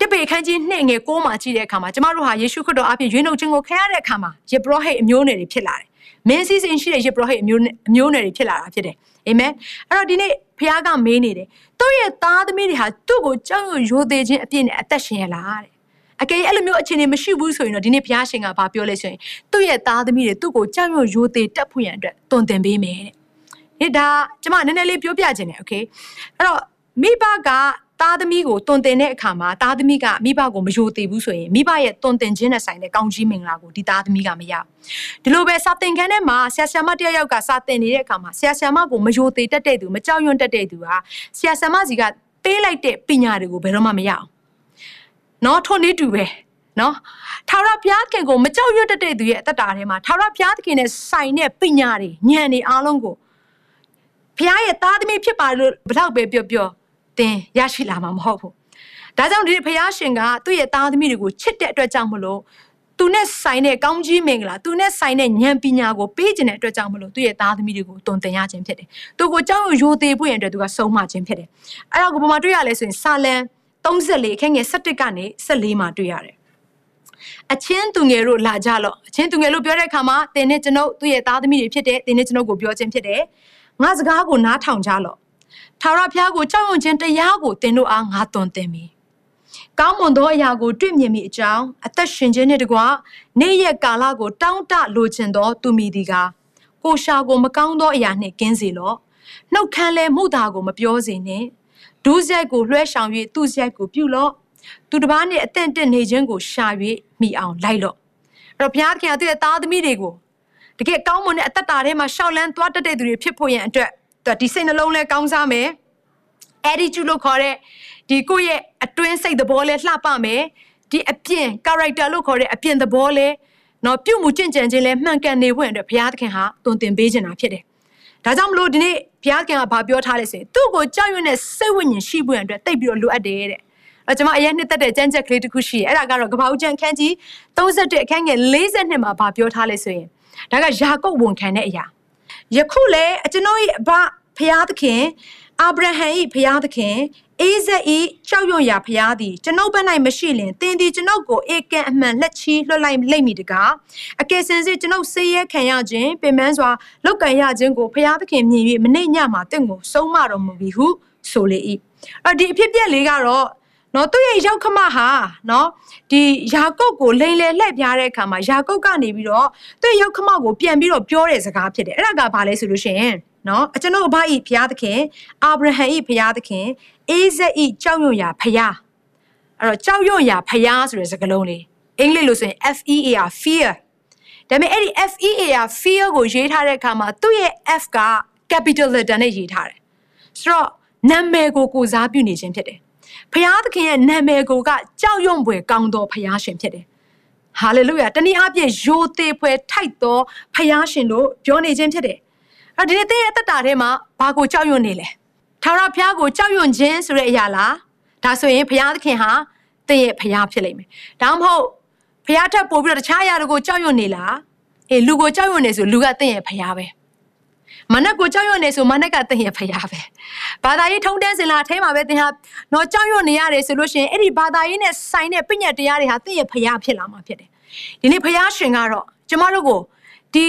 တစ်ပေခန်းကြီးနှစ်ငယ်ကိုးမှာကြည့်တဲ့အခါမှာကျမတို့ဟာယေရှုခရစ်တော်အပြင်ရွေးနှုတ်ခြင်းကိုခံရတဲ့အခါမှာယေဘရဟိတ်အမျိုးနယ်တွေဖြစ်လာတယ်။မင်းစည်းစိမ်ရှိတဲ့ယေဘရဟိတ်အမျိုးအမျိုးနယ်တွေဖြစ်လာတာဖြစ်တယ်။အာမင်။အဲ့တော့ဒီနေ့ဖခင်ကမေးနေတယ်။သူ့ရဲ့သားသမီးတွေဟာသူ့ကိုကြောက်ရွံ့ရိုသေခြင်းအပြစ်နဲ့အသက်ရှင်ရလားတဲ့။အကယ်၍အဲ့လိုမျိုးအခြေအနေမရှိဘူးဆိုရင်တော့ဒီနေ့ဘုရားရှင်ကဘာပြောလဲဆိုရင်သူ့ရဲ့သားသမီးတွေသူ့ကိုကြောက်ရွံ့ရိုသေတက်ဖို့ရန်အတွက်တွင်တင်ပေးမယ်တဲ့။ဒီဒါကျမနည်းနည်းလေးပြောပြခြင်းနဲ့ okay ။အဲ့တော့မိဘက သားသမီးကိုတွင်တင်တဲ့အခါမှာသားသမီးကမိဘကိုမယိုသေးဘူးဆိုရင်မိဘရဲ့တွင်တင်ခြင်းနဲ့ဆိုင်တဲ့ကောင်းကြီးမင်္ဂလာကိုဒီသားသမီးကမရဘူး။ဒီလိုပဲစာသင်ခန်းထဲမှာဆရာဆရာမတယောက်ယောက်ကစာသင်နေတဲ့အခါမှာဆရာဆရာမကိုမယိုသေးတတ်တဲ့သူမကြောက်ရွံ့တတ်တဲ့သူဟာဆရာဆရာမစီကပေးလိုက်တဲ့ပညာတွေကိုဘယ်တော့မှမရအောင်။နော်ထွန်းနေတူပဲနော်ထာဝရဘုရားခင်ကိုမကြောက်ရွံ့တတ်တဲ့သူရဲ့အသက်တာထဲမှာထာဝရဘုရားခင်နဲ့ဆိုင်တဲ့ပညာတွေဉာဏ်တွေအားလုံးကိုဘုရားရဲ့သားသမီးဖြစ်ပါလို့ဘလောက်ပဲပြောပြော သင်ရရှိလာမှာမဟုတ်ဘူးဒါကြောင့်ဒီဘုရားရှင်ကသူ့ရဲ့သားသမီးတွေကိုချစ်တဲ့အတွက်ကြောင့်မလို့သူနဲ့ဆိုင်တဲ့ကောင်းကြီးမင်္ဂလာသူနဲ့ဆိုင်တဲ့ဉာဏ်ပညာကိုပေးခြင်းတဲ့အတွက်ကြောင့်မလို့သူ့ရဲ့သားသမီးတွေကိုတုံသင်ရခြင်းဖြစ်တယ်။သူကိုကြောက်ရွံ့ရိုသေဖို့ရန်အတွက်သူကဆုံးမခြင်းဖြစ်တယ်။အဲ့ဒါကိုဘယ်မှာတွေ့ရလဲဆိုရင်စာလံ34အခန်းငယ်17ကနေ14မှာတွေ့ရတယ်။အချင်းသူငယ်တို့လာကြလော့အချင်းသူငယ်တို့ပြောတဲ့အခါမှာသင်နဲ့ကျွန်ုပ်သူ့ရဲ့သားသမီးတွေဖြစ်တဲ့သင်နဲ့ကျွန်ုပ်ကိုပြောခြင်းဖြစ်တယ်။ငါစကားကိုနားထောင်ကြလော့။ ထာဝရဘုရားကိုကြောက်ရွံ့ခြင်းတရားကိုသင်တို့အားငါသွန်သင်မည်။ကောင်းမွန်သောအရာကိုတွေ့မြင်မိအကြောင်းအသက်ရှင်ခြင်းနှင့်တကွနေ့ရက်ကာလကိုတောင်းတလိုချင်သောသူမိသည်ကကိုရှာကိုမကောင်းသောအရာနှင့်ကင်းစေလော့နှုတ်ခမ်းလဲမှုတာကိုမပြောစေနှင့်ဒုစရိုက်ကိုလွှဲဆောင်၍သူ့စရိုက်ကိုပြုလော့သူတစ်ပါးနှင့်အသင့်တက်နေခြင်းကိုရှာ၍မိအောင်လိုက်လော့အဲ့တော့ဘုရားသခင်ကသူ့ရဲ့သားသမီးတွေကိုတကယ်ကောင်းမွန်တဲ့အသက်တာထဲမှာရှောက်လန်းသွားတတ်တဲ့သူတွေဖြစ်ဖို့ရန်အတွက် ဒီစိတ်နှလုံးလဲကောင်းစားမယ် attitude လို့ခေါ်တဲ့ဒီကိုယ့်ရဲ့အတွင်းစိတ်သဘောလဲလှပမယ်ဒီအပြင် character လို့ခေါ်တဲ့အပြင်သဘောလဲနော်ပြုတ်မှုကြင်ကြံခြင်းလဲမှန်ကန်နေဖို့အတွက်ဘုရားသခင်ဟာတုံသင်ပေးခြင်းတာဖြစ်တယ်။ဒါကြောင့်မလို့ဒီနေ့ဘုရားသခင်ကဘာပြောထားလဲဆိုရင်သူ့ကိုကြောက်ရွံ့တဲ့စိတ်ဝိညာဉ်ရှိဖို့အတွက်တိတ်ပြီးတော့လိုအပ်တယ်တဲ့။အဲကျွန်မအရင်နှစ်သက်တဲ့ကြမ်းကြက်ကလေးတစ်ခုရှိတယ်။အဲ့ဒါကတော့ကပ္ပဦးကျန်ခန်းကြီး31အခန်းငယ်42မှာဘာပြောထားလဲဆိုရင်ဒါကယာကုပ်ဝန်ခံတဲ့အရာ။ ယခုလေကျွန်တော်၏အဘဘုရားသခင်အာဗြဟံ၏ဘုရားသခင်အေးဇက်ဤကြောက်ရွံ့ရာဖျားသည်ကျွန်ုပ်ဘက်၌မရှိလင်သင်သည်ကျွန်ုပ်ကိုအေကံအမှန်လက်ချီလွှတ်လိုက်လိမ့်မည်တကားအကယ်စင်စစ်ကျွန်ုပ်ဆေးရဲခံရခြင်းပင်ပန်းစွာလောက်ကန်ရခြင်းကိုဖျားသခင်မြင်၍မနှိမ့်ညမှာတင့်ကိုဆုံးမတော်မူပြီဟုဆိုလေ၏အဒီအဖြစ်ပြက်လေးကတော့ နော်သူ့ရဲ့ရောက်ခမဟာနော်ဒီယာကုပ်ကိုလိန်လေလှည့်ပြားတဲ့အခါမှာယာကုပ်ကနေပြီးတော့သူ့ရဲ့ရောက်ခမကိုပြန်ပြီးတော့ပြောတဲ့စကားဖြစ်တယ်အဲ့ဒါကဘာလဲဆိုလို့ရှိရင်နော်ကျွန်တော်အဘဤဘုရားသခင်အာဗြဟံဤဘုရားသခင်အေးဇက်ဤကြောက်ရွံ့ရာဘုရားအဲ့တော့ကြောက်ရွံ့ရာဘုရားဆိုတဲ့စကားလုံးလေးအင်္ဂလိပ်လို့ဆိုရင် F E A R fear ဒါပေမဲ့အဲ့ဒီ F E A R fear ကိုရေးထားတဲ့အခါမှာသူ့ရဲ့ F က capital letter နဲ့ရေးထားတယ်ဆိုတော့နာမည်ကိုကိုစားပြုနေခြင်းဖြစ်တယ် ဘုရားသခင်ရဲ့နာမည်ကိုကကြောက်ရွံ့ဖွယ်ကောင်းသောဘုရားရှင်ဖြစ်တယ်ဟာလေလုယာတနည်းအားဖြင့်ယိုသေးဖွယ်ထိုက်သောဘုရားရှင်လို့ပြောနေခြင်းဖြစ်တယ်အဲ့ဒီနေ့သင်ရဲ့အသက်တာထဲမှာဘာကိုကြောက်ရွံ့နေလဲထာဝရဘုရားကိုကြောက်ရွံ့ခြင်းဆိုတဲ့အရာလားဒါဆိုရင်ဘုရားသခင်ဟာသင်ရဲ့ဘုရားဖြစ်လိမ့်မယ်ဒါမှမဟုတ်ဘုရားထက်ပိုပြီးတော့တခြားအရာတွေကိုကြောက်ရွံ့နေလားအေးလူကိုကြောက်ရွံ့နေဆိုလူကသင်ရဲ့ဘုရားပဲ မနက်ကိုကြောက်ရွံ့နေဆိုမနက်ကသင်ရဲ့ဖရားပဲဘာသာရေးထုံးတန်းစင်လာအထဲမှာပဲသင်ဟာတော့ကြောက်ရွံ့နေရတယ်ဆိုလို့ရှိရင်အဲ့ဒီဘာသာရေးနဲ့ဆိုင်တဲ့ပြည့်ညတ်တရားတွေဟာသင်ရဲ့ဖရားဖြစ်လာမှာဖြစ်တယ်ဒီနေ့ဖရားရှင်ကတော့ကျမတို့ကိုဒီ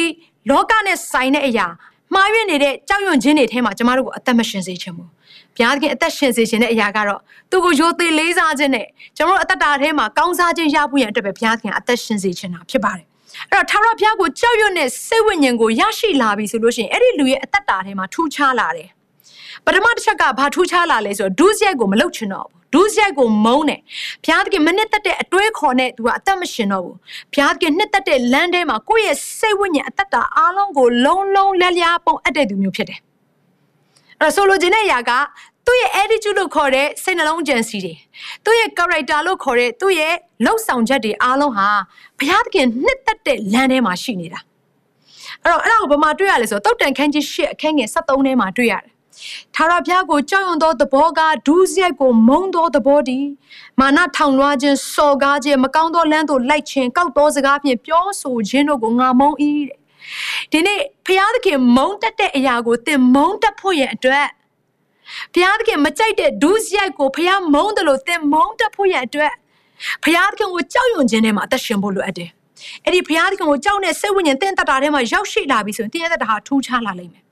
လောကနဲ့ဆိုင်တဲ့အရာမှားယွင်းနေတဲ့ကြောက်ရွံ့ခြင်းတွေထဲမှာကျမတို့ကိုအသက်မရှင်စေချင်ဘူးဘုရားသခင်အသက်ရှင်စေခြင်းတဲ့အရာကတော့သူ့ကိုရိုသေလေးစားခြင်းနဲ့ကျမတို့အသက်တာထဲမှာကောင်းစားခြင်းရဖို့ရန်အတွက်ပဲဘုရားသခင်အသက်ရှင်စေခြင်းတာဖြစ်ပါတယ် အဲ့တော့ထာဝရဘုရားကိုကြောက်ရွံ့တဲ့စိတ်ဝိညာဉ်ကိုရရှိလာပြီဆိုလို့ရှိရင်အဲ့ဒီလူရဲ့အသက်တာထဲမှာထူးခြားလာတယ်ပထမတစ်ချက်ကဘာထူးခြားလာလဲဆိုတော့ဒုစရိုက်ကိုမလုပ်ချင်တော့ဘူးဒုစရိုက်ကိုမုန်းတယ်ဘုရားသခင်မနစ်သက်တဲ့အတွေးခေါ်နဲ့သူကအသက်မရှင်တော့ဘူးဘုရားသခင်နှစ်သက်တဲ့လမ်းထဲမှာကိုယ့်ရဲ့စိတ်ဝိညာဉ်အသက်တာအားလုံးကိုလုံးလုံးလက်လျားပုံအပ်တဲ့သူမျိုးဖြစ်တယ်အဲ့ဆိုလိုချင်တဲ့အရာက သူ့ရဲ့ attitude လို့ခေါ်တဲ့စိတ်နှလုံးကြံစီတွေသူ့ရဲ့ character လို့ခေါ်တဲ့သူ့ရဲ့လှုပ်ဆောင်ချက်တွေအားလုံးဟာဘုရားသခင်နှစ်သက်တဲ့လမ်းထဲမှာရှိနေတာအဲ့တော့အဲ့ဒါကိုဘာမှတွေ့ရလဲဆိုတော့တုတ်တန်ခန်းကြီး၈အခန်းငယ်73ထဲမှာတွေ့ရတယ်ထာဝရဘုရားကိုကြောက်ရွံ့သောသဘောကဒုစရိုက်ကိုမုန်းသောသဘောတည်းမာနထောင်လွှားခြင်းစော်ကားခြင်းမကောင်းသောလမ်းသို့လိုက်ခြင်းကောက်သောစကားဖြင့်ပြောဆိုခြင်းတို့ကိုငါမုန်း၏တဲ့ဒီနေ့ဘုရားသခင်မုန်းတတ်တဲ့အရာကိုသင်မုန်းတတ်ဖို့ရဲ့အတွက် ဘုရားသခင်မကြိုက်တဲ့ဒုစရိုက်ကိုဘုရားမုန်းတယ်လို့သင်မုန်းတတ်ဖို့ရဲ့အတွက်ဘုရားသခင်ကိုကြောက်ရွံ့ခြင်းထဲမှာအသက်ရှင်ဖို့လိုအပ်တယ်အဲ့ဒီဘုရားသခင်ကိုကြောက်တဲ့စိတ်ဝိညာဉ်သင်တတ်တာထဲမှာရောက်ရှိလာပြီဆိုရင်သင်ရဲ့တတ်တာဟာထူးခြားလာလိမ့်မယ်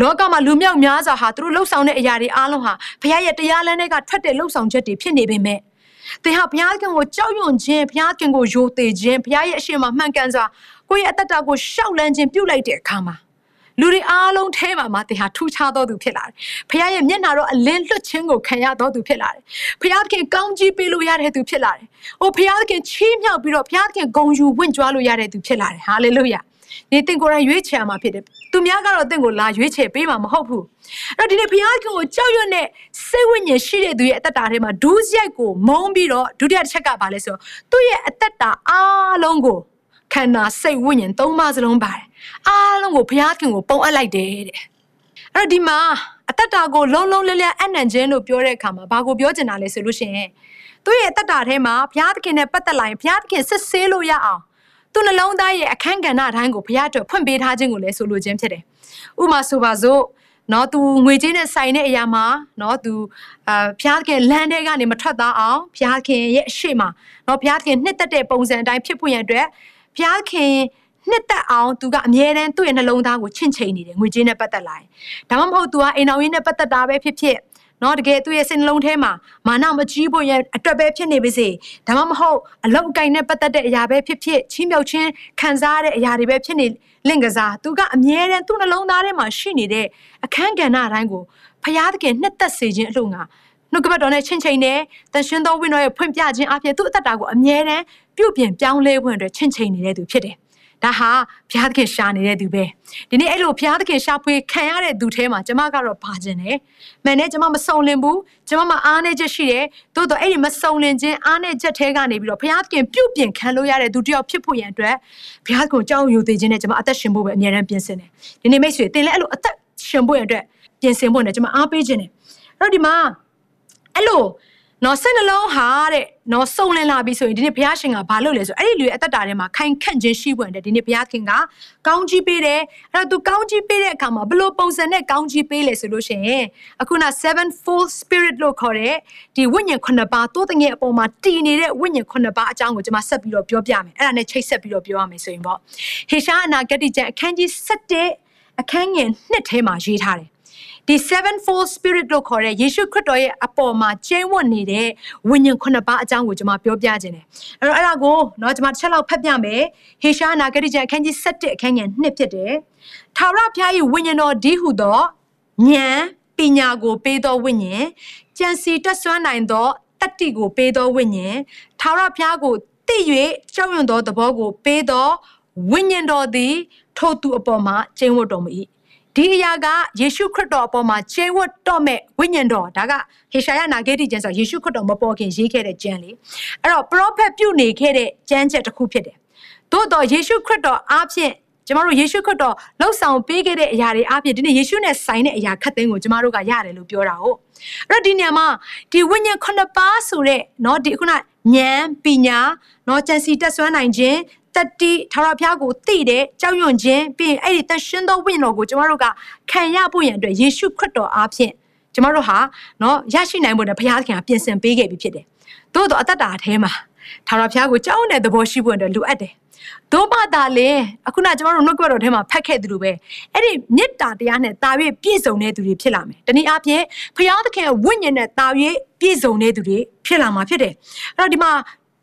လောကမှာလူမြောက်များစွာဟာသူတို့လှုပ်ဆောင်တဲ့အရာတွေအားလုံးဟာဘုရားရဲ့တရားလမ်းတွေကထွက်တဲ့လှုပ်ဆောင်ချက်တွေဖြစ်နေပေမဲ့သင်ဟာဘုရားခင်ကိုကြောက်ရွံ့ခြင်းဘုရားခင်ကိုယိုသေခြင်းဘုရားရဲ့အရှင်မှာမှန်ကန်စွာကိုယ့်ရဲ့အတ္တတာကိုရှောက်လန်းခြင်းပြုတ်လိုက်တဲ့အခါမှာ လူတွေအားလုံးထဲမှာမှသင်ဟာထူးခြားသောသူဖြစ်လာတယ်။ဘုရားရဲ့မျက်နှာတော်အလင်းလွတ်ခြင်းကိုခံရသောသူဖြစ်လာတယ်။ဘုရားသခင်ကောင်းကြီးပေးလို့ရတဲ့သူဖြစ်လာတယ်။အိုဘုရားသခင်ချီးမြှောက်ပြီးတော့ဘုရားသခင်ဂုဏ်ယူဝင့်ကြွားလို့ရတဲ့သူဖြစ်လာတယ်။ဟာလေလုယာ။ဒီသင်ကိုယ်တိုင်ရွေးချယ်မှာဖြစ်တယ်သူများကတော့သင်ကိုလာရွေးချယ်ပေးမှာမဟုတ်ဘူးအဲ့တော့ဒီနေ့ဘုရားခင်ကိုကြောက်ရွံ့တဲ့စိတ်ဝိညာဉ်ရှိတဲ့သူရဲ့အသက်တာထဲမှာဒူးစရိုက်ကိုမုန်းပြီးတော့ဒုတိယတစ်ချက်ကဘာလဲဆိုတော့သူ့ရဲ့အသက်တာအားလုံးကိုခန္ဓာစိတ်ဝိညာဉ်သုံးပါးစလုံးပါတယ် အားလုံးကိုဘုရားခင်ကိုပုံအပ်လိုက်တယ်တဲ့အဲ့တော့ဒီမှာအသက်တာကိုလုံးလုံးလျလျအနံ့ခြင်းလို့ပြောတဲ့အခါမှာဘာကိုပြောချင်တာလဲဆိုလို့ရှိရင်သူ့ရဲ့အသက်တာထဲမှာဘုရားသခင်နဲ့ပတ်သက်လာရင်ဘုရားသခင်စစ်ဆေးလို့ရအောင်သူနှလုံးသားရဲ့အခန်းကဏ္ဍတိုင်းကိုဘုရားအတွက်ဖွင့်ပေးထားခြင်းကိုလည်းဆိုလိုခြင်းဖြစ်တယ်။ဥမာဆိုပါစို့နော်သူငွေကြေးနဲ့ဆိုင်တဲ့အရာမှာနော်သူအာဘုရားခင်လမ်းထဲကနေမထွက်သားအောင်ဘုရားခင်ရဲ့အရှိမနော်ဘုရားခင်နှစ်သက်တဲ့ပုံစံအတိုင်းဖြစ်ဖို့ရန်အတွက်ဘုရားခင် နှစ်သက်အောင်သူကအမြဲတမ်းသူ့ရဲ့နှလုံးသားကိုချင့်ချိန်နေတယ်ငွေကြေးနဲ့ပတ်သက်လာရင်ဒါမှမဟုတ်သူကအိမ်အောင်ရင်းနဲ့ပတ်သက်တာပဲဖြစ်ဖြစ်နော်တကယ်သူ့ရဲ့စိတ်နှလုံးထဲမှာမာနမကြီးဖို့ရဲ့အတွက်ပဲဖြစ်နေပါစေဒါမှမဟုတ်အလောက်အကိုင်နဲ့ပတ်သက်တဲ့အရာပဲဖြစ်ဖြစ်ချီးမြှောက်ခြင်းခံစားရတဲ့အရာတွေပဲဖြစ်နေလင့်ကစားသူကအမြဲတမ်းသူ့နှလုံးသားထဲမှာရှိနေတဲ့အခန်းကဏ္ဍအတိုင်းကိုဖျားသခင်နှစ်သက်စေခြင်းအလို့ငါနှုတ်ကပတ်တော်နဲ့ချင်းချင်းနဲ့တန်ရှင်သောဝိညာဉ်ရဲ့ဖွင့်ပြခြင်းအပြင်သူ့အသက်တာကိုအမြဲတမ်းပြုတ်ပြင်ပြောင်းလဲဖို့အတွက်ချင်းချင်းနေတဲ့သူဖြစ်တယ် ဒါဟာဘုရားသခင်ရှာနေတဲ့သူပဲဒီနေ့အဲ့လိုဘုရားသခင်ရှာဖွေခံရတဲ့သူထဲမှာကျမကတော့ပါခြင်းတယ်မှန်တယ်ကျမမစုံလင်ဘူးကျမမအားနေချက်ရှိတယ်သို့တော့အဲ့ဒီမစုံလင်ခြင်းအားနေချက်ထဲကနေပြီးတော့ဘုရားသခင်ပြုတ်ပြင်ခံလို့ရတဲ့သူတယောက်ဖြစ်ဖို့ရန်အတွက်ဘုရားကိုကြောက်ရွံ့သေးခြင်းနဲ့ကျမအသက်ရှင်ဖို့ပဲအမြဲတမ်းပြင်ဆင်တယ်ဒီနေ့မိတ်ဆွေသင်လည်းအဲ့လိုအသက်ရှင်ဖို့ရန်အတွက်ပြင်ဆင်ဖို့နဲ့ကျမအားပေးခြင်းတယ်အဲ့တော့ဒီမှာအဲ့လို နော်စိတ်နှလုံးဟာတဲ့နော်စုံလင်လာပြီဆိုရင်ဒီနေ့ဘုရားရှင်ကဘာလုပ်လဲဆိုအဲ့ဒီလူရဲ့အသက်တာထဲမှာခိုင်ခန့်ခြင်းရှိပွင့်တယ်ဒီနေ့ဘုရားခင်ကကောင်းကြီးပေးတယ်အဲ့တော့သူကောင်းကြီးပေးတဲ့အခါမှာဘလို့ပုံစံနဲ့ကောင်းကြီးပေးလဲဆိုလို့ရှိရင်အခုန sevenfold spirit လို့ခေါ်တဲ့ဒီဝိညာဉ်ခုနှစ်ပါးတိုးတငယ်အပေါ်မှာတည်နေတဲ့ဝိညာဉ်ခုနှစ်ပါးအကြောင်းကိုကျွန်မဆက်ပြီးတော့ပြောပြမယ်အဲ့ဒါနဲ့ချိတ်ဆက်ပြီးတော့ပြောရမယ်ဆိုရင်ပေါ့ဟေရှားအနာဂတိကျမ်းအခန်းကြီး7အခန်းငယ်2ထဲမှာရေးထားတယ် ဒီ sevenfold spirit လို့ခေါ်တဲ့ယေရှုခရစ်တော်ရဲ့အပေါ်မှာကျင်းဝတ်နေတဲ့ဝိညာဉ်ခုနှစ်ပါးအကြောင်းကိုကျွန်မပြောပြခြင်းတယ်အဲ့တော့အဲ့ဒါကိုเนาะကျွန်မတစ်ချက်လောက်ဖတ်ပြမယ်ဟေရှားနာဂတိကျမ်းအခန်းကြီး7အခန်းငယ်2ဖြစ်တယ်ထာဝရဘုရား၏ဝိညာဉ်တော်ဒီဟုသောဉာဏ်ပညာကိုပေးသောဝိညာဉ်ကြံစီတက်ဆွမ်းနိုင်သောတတ္တိကိုပေးသောဝိညာဉ်ထာဝရဘုရားကိုသိ၍ကြောက်ရွံ့သောသဘောကိုပေးသောဝိညာဉ်တော်သည်ထိုသူအပေါ်မှာကျင့်ဝတ်တော်မူ၏ ဒီအရာကယေရှုခရစ်တော်အပေါ်မှာကျင့်ဝတ်တော့မဲ့ဝိညာဉ်တော်ဒါကဟေရှာယနာဂေတိကျမ်းဆိုယေရှုခရစ်တော်မပေါ်ခင်ရေးခဲ့တဲ့ကျမ်းလေအဲ့တော့ prophet ပြုနေခဲ့တဲ့ကျမ်းချက်တစ်ခုဖြစ်တယ်သို့တော့ယေရှုခရစ်တော်အားဖြင့်ကျမတို့ယေရှုခရစ်တော်လှုပ်ဆောင်ပေးခဲ့တဲ့အရာတွေအပြင်ဒီနေ့ယေရှုနဲ့ဆိုင်တဲ့အရာခတ်သိမ်းကိုကျမတို့ကရတယ်လို့ပြောတာဟုတ်အဲ့တော့ဒီနေရာမှာဒီဝိညာဉ်ခုနှစ်ပါးဆိုတဲ့เนาะဒီခုနဉာဏ်ပညာเนาะကြံစီတက်ဆွမ်းနိုင်ခြင်း တတိထာဝရဘုရားကိုသိတဲ့ကြောက်ရွံ့ခြင်းပြီးရင်အဲ့ဒီတရှင်သောဝိညာဉ်တော်ကိုကျမတို့ကခံရဖို့ရန်အတွက်ယေရှုခရစ်တော်အားဖြင့်ကျမတို့ဟာเนาะရရှိနိုင်ဖို့နဲ့ဘုရားသခင်ကပြင်ဆင်ပေးခဲ့ပြီဖြစ်တယ်။သို့တော့အသက်တာအแทမှာထာဝရဘုရားကိုကြောက်တဲ့သဘောရှိဖို့အတွက်လိုအပ်တယ်။တို့မှသာလေအခုနကျမတို့နှုတ်ကပတ်တော်ထဲမှာဖတ်ခဲ့သလိုပဲအဲ့ဒီမေတ္တာတရားနဲ့တာ၍ပြည့်စုံတဲ့သူတွေဖြစ်လာမယ်။တနည်းအားဖြင့်ဘုရားသခင်ဝိညာဉ်နဲ့တာ၍ပြည့်စုံတဲ့သူတွေဖြစ်လာမှာဖြစ်တယ်။အဲ့တော့ဒီမှာ